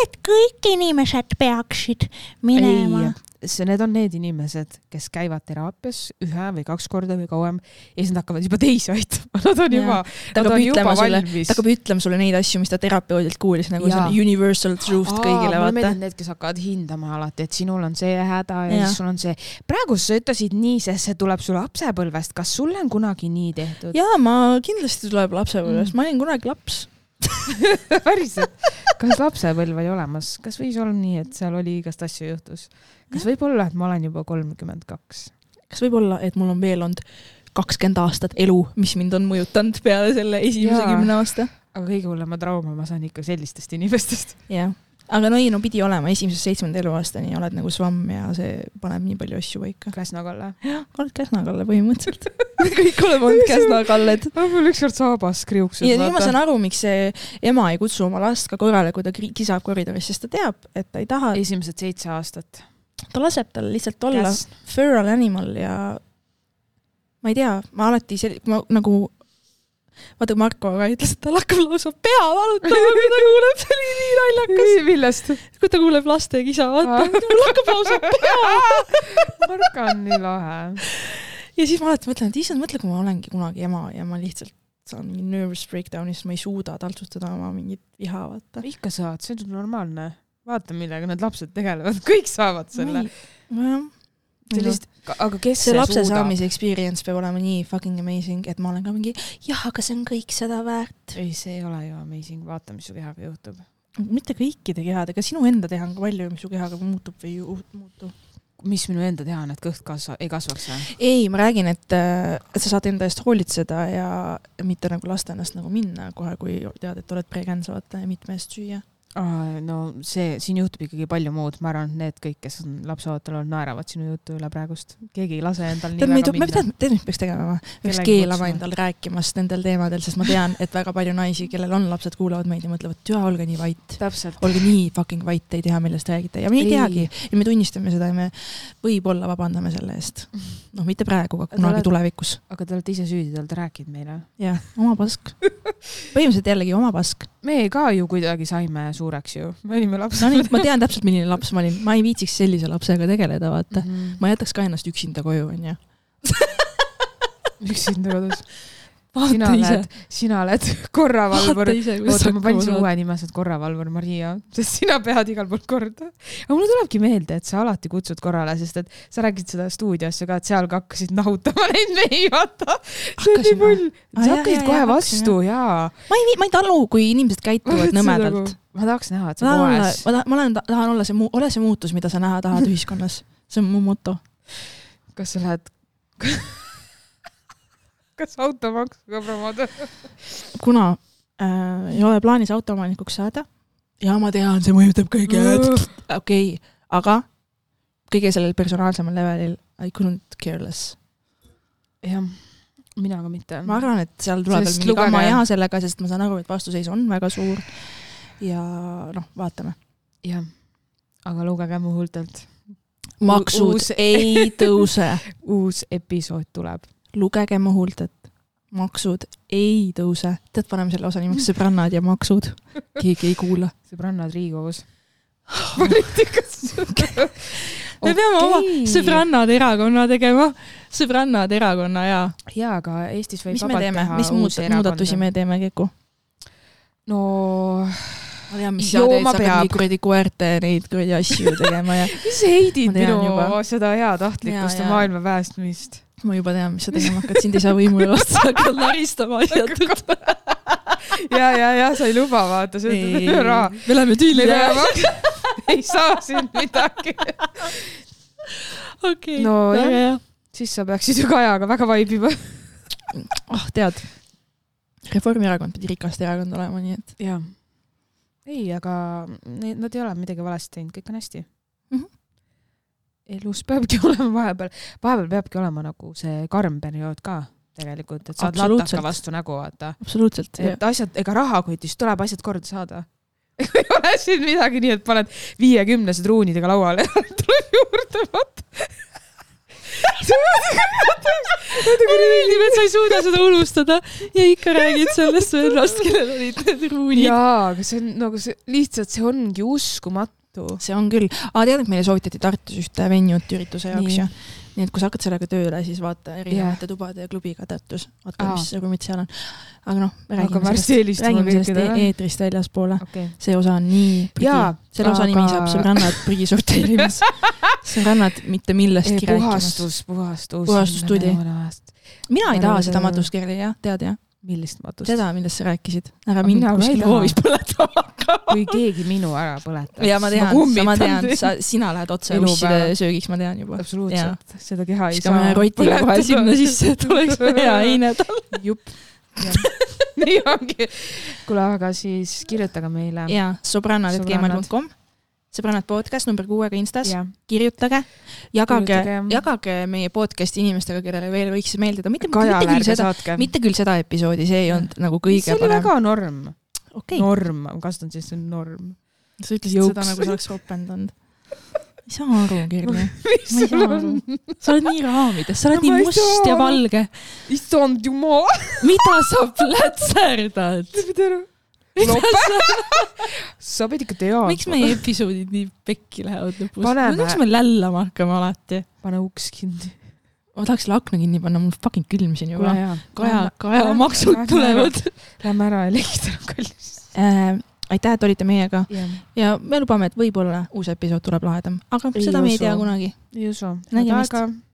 et kõik inimesed peaksid minema. see, need on need inimesed, kes käivad teraapias ühe või kaks korda või kauem ja siis nad hakkavad juba teisi aitama, *laughs* nad on Jaa. juba, nad on juba sulle, valmis ta hakkab ütlema sulle neid asju, mis ta terapeutilt kuulis, nagu see Jaa. on universal truth kõigile, mulle vaata meeldivad. need, kes hakkavad hindama alati, et sinul on see häda ja, ja siis sul on see. praegu sa ütlesid nii, sest see tuleb su lapsepõlvest, kas sulle on kunagi nii tehtud? jaa, ma kindlasti tuleb lapsepõlvest mm., ma olin kunagi laps. *laughs* päriselt, kas lapsepõlv oli olemas, kas võis olla nii, et seal oli igast asju juhtus? kas võib olla, et ma olen juba kolmkümmend kaks? kas võib olla, et mul on veel olnud kakskümmend aastat elu, mis mind on mõjutanud peale selle esimese kümne aasta? aga kõige hullema trauma ma saan ikka sellistest inimestest. jah, aga no ei, no pidi olema, esimesest seitsmenda eluaastani oled nagu svamm ja see paneb nii palju asju paika. Käsna-Kalle. jah, *laughs* oled Käsna-Kalle põhimõtteliselt. kõik oleme olnud Käsna-Kalled. mul ükskord saabas kriuksus. ja nüüd ma saan aru, miks see ema ei kutsu oma last ka korrale, kui ta kisab koridoris, sest ta teab, et ta ei taha, esimesed seitse aastat. ta laseb tal lihtsalt olla feral animal ja ma ei tea, ma alati sel-, ma nagu vaata, Marko ka ütles, et tal hakkab lausa pea valutama, kui ta kuuleb, see oli nii naljakas, millest? kui ta kuuleb laste kisa, vaata, mul hakkab lausa pea. Marko on nii lahe. ja siis ma alati mõtlen, et issand, mõtle, kui ma olengi kunagi ema ja ma lihtsalt saan mingi nervous breakdown'i, sest ma ei suuda taltsutada oma mingit viha, vaata. ikka saad, see on normaalne. vaata, millega need lapsed tegelevad, kõik saavad selle. nojah. sellist, aga kes see lapse suudab? saamise experience peab olema nii fucking amazing, et ma olen ka mingi jah, aga see on kõik seda väärt. ei, see ei ole ju amazing, vaata, mis su kehaga juhtub. mitte kõikide kehadega, sinu enda teha on ka palju, mis su kehaga muutub või ei muutu. mis minu enda teha on, et kõht kasva-, ei kasvaks või? ei, ma räägin, et, et sa saad enda eest hoolitseda ja mitte nagu lasta ennast nagu minna kohe, kui tead, et oled pregans, vaata ja mitme eest süüa. No see, siin juhtub ikkagi palju muud, ma arvan, et need kõik, kes on lapseootel olnud, naeravad sinu jutu üle praegust. keegi ei lase endal nii tead, väga minna. tead, tead, mis peaks tegema peaks keelama endal rääkimast nendel teemadel, sest ma tean, et väga palju naisi, kellel on lapsed, kuulavad meid ja mõtlevad, türa, olge nii vait. olge nii fucking vait, ei tea, millest räägite ja me ei, Ei. teagi ja me tunnistame seda ja me võib-olla vabandame selle eest. noh, mitte praegu, aga Te kunagi olete- tulevikus. aga te olete ise süüdi, te olete rääkinud meile. jah, oma pask. põhimõtteliselt jällegi oma pask. Me ka ju kuidagi saime suureks ju, me olime lapsed. no nii, ma tean täpselt, milline laps ma olin, ma ei viitsiks sellise lapsega tegeleda, vaata. Mhm. ma jätaks ka ennast üksinda koju, onju. üksinda kodus. Sina oled, sina oled *laughs* korravalvur oota, ma panin sulle uue nime, sa oled korravalvur Maria, sest sina pead igal pool korda. aga mulle tulebki meelde, et sa alati kutsud korrale, sest et sa rääkisid seda stuudiosse ka, et seal ka hakkasid nahutama *laughs* neid mehi, vaata. see on nii pull. Sa hakkasid kohe vastu jaa. ma ei, ma ei talu, kui inimesed käituvad nõmedalt. ma tahaks näha, et sa poes ma tahan, ma olen, tahan olla see ole see muutus, mida sa näha tahad *laughs* ühiskonnas. see on mu moto. kas sa lähed kas automaksuga promoda? kuna äh, ei ole plaanis autoomanikuks saada ja ma tean, see mõjutab kõige, okei aga kõige sellel personaalsemal levelil I couldn't care less. jah, mina ka mitte. ma arvan, et seal tuleb veel mingi gamma hea sellega, sest ma saan aru, et vastuseis on väga suur. ja noh, vaatame. jah, aga lugege mu huultelt. maksud Uus- ei tõuse. *laughs* uus episood tuleb. Lugege mu huultelt. maksud ei tõuse. tead, paneme selle osa nimeks sõbrannad ja maksud. keegi ei kuula. sõbrannad Riigikogus. *laughs* poliitikas. me peame oma sõbrannad erakonna tegema. sõbrannad erakonna ja. jaa, aga Eestis võib mis me vabalt teeme, teha mis uusi muudatusi erakonda. me teeme, Keku? no ma tean, mis sa hakkad peab. mingi kuradi koerte neid kuradi asju tegema ja *laughs* mis heidid Ma tean minu juba. seda heatahtlikkust ja jaa. maailma päästmist? Ma juba tean, mis sa tegema hakkad, sind ei saa võimule lasta, sa hakkad *laughs* laristama asjatult. ja, *laughs* ja, ja sa ei luba vaata, ei, on ära. me läheme tülli. *laughs* ei saa siin midagi. okei, No väga hea. siis sa peaksid ju Kajaga väga vaibima. ah, tead, Reformierakond pidi rikaste erakond olema, nii et jaa. ei, aga nad ei ole midagi valesti teinud, kõik on hästi. Elus peabki *laughs* olema vahepeal, vahepeal peabki olema nagu see karm periood ka tegelikult, et saad lataka vastu nägu vaata. absoluutselt. et asjad, ega rahakotist tuleb asjad korda saada. *laughs* ei ole siin midagi nii, et paned viiekümnesed ruunidega lauale *laughs* ja tuleb juurde, vaata. mulle meeldib, et sa ei suuda seda unustada ja ikka räägid sellest sõbrast, kellel olid need ruunid. jaa, aga see on nagu see, lihtsalt see ongi uskumatu. See on küll, aga tead, et meile soovitati Tartus ühte venjut ürituse jaoks ja nii et kui sa hakkad sellega tööle, siis vaata erinevate yeah. tubade ja klubiga Tartus, vaata Aa. mis ruumid seal on. aga noh, aga räägime varsti sellest, räägime sellest e. eetrist väljaspoole. okei. see osa on nii prügi selle osa aga- nimi saab sõbrannad prügi sorteerimas. *laughs* sõbrannad mitte millestki rääkimas. puhastus, puhastus. Puhastustudi. mina ei taha seda matuskeeli jah, tead jah, millist matust? seda, millest sa rääkisid. ära mina kuskil hoovis põletama hakka. kui keegi minu ära põletab. ja ma tean, ma tean, sa, sina lähed otse usside söögiks, ma tean juba. absoluutselt, seda keha ei viskame saa. rotiga kohe sinna sisse, et oleks hea *laughs* heine tal. jupp. *laughs* nii ongi. kuule, aga siis kirjutage meile. ja sõbrannad, et Sõbrannad. podcast number kuuega Instas, jah, kirjutage, jagage jagage meie podcast'i inimestega, kellele veel võiks see meeldida, mitte, mitte küll seda, mitte küll seda episoodi, see ei olnud nagu kõige see oli parem. väga norm. okei, norm, ma kasutan siis norm. sa ütlesid jõuks. seda nagu sa oleks ropendanud. ei saa aru, Kirli. ma ei saa on aru. sa oled nii raamides, sa oled No nii must ja valge. issand jumal. mida sa plätserdad? *laughs* sa pead ikka teadma. miks meie episoodid nii pekki lähevad lõpus? Miks me lällama hakkame alati? pane uks kinni. ma tahaks selle akna kinni panna, mul fucking külm siin juba. kaja, kajamaksud tulevad. Lähme ära, elekter on kallis äh,. aitäh, et olite meiega yeah. ja me lubame, et võib-olla uus episood tuleb lahedam, aga ei seda me ei tea kunagi. ei usu. nägemist.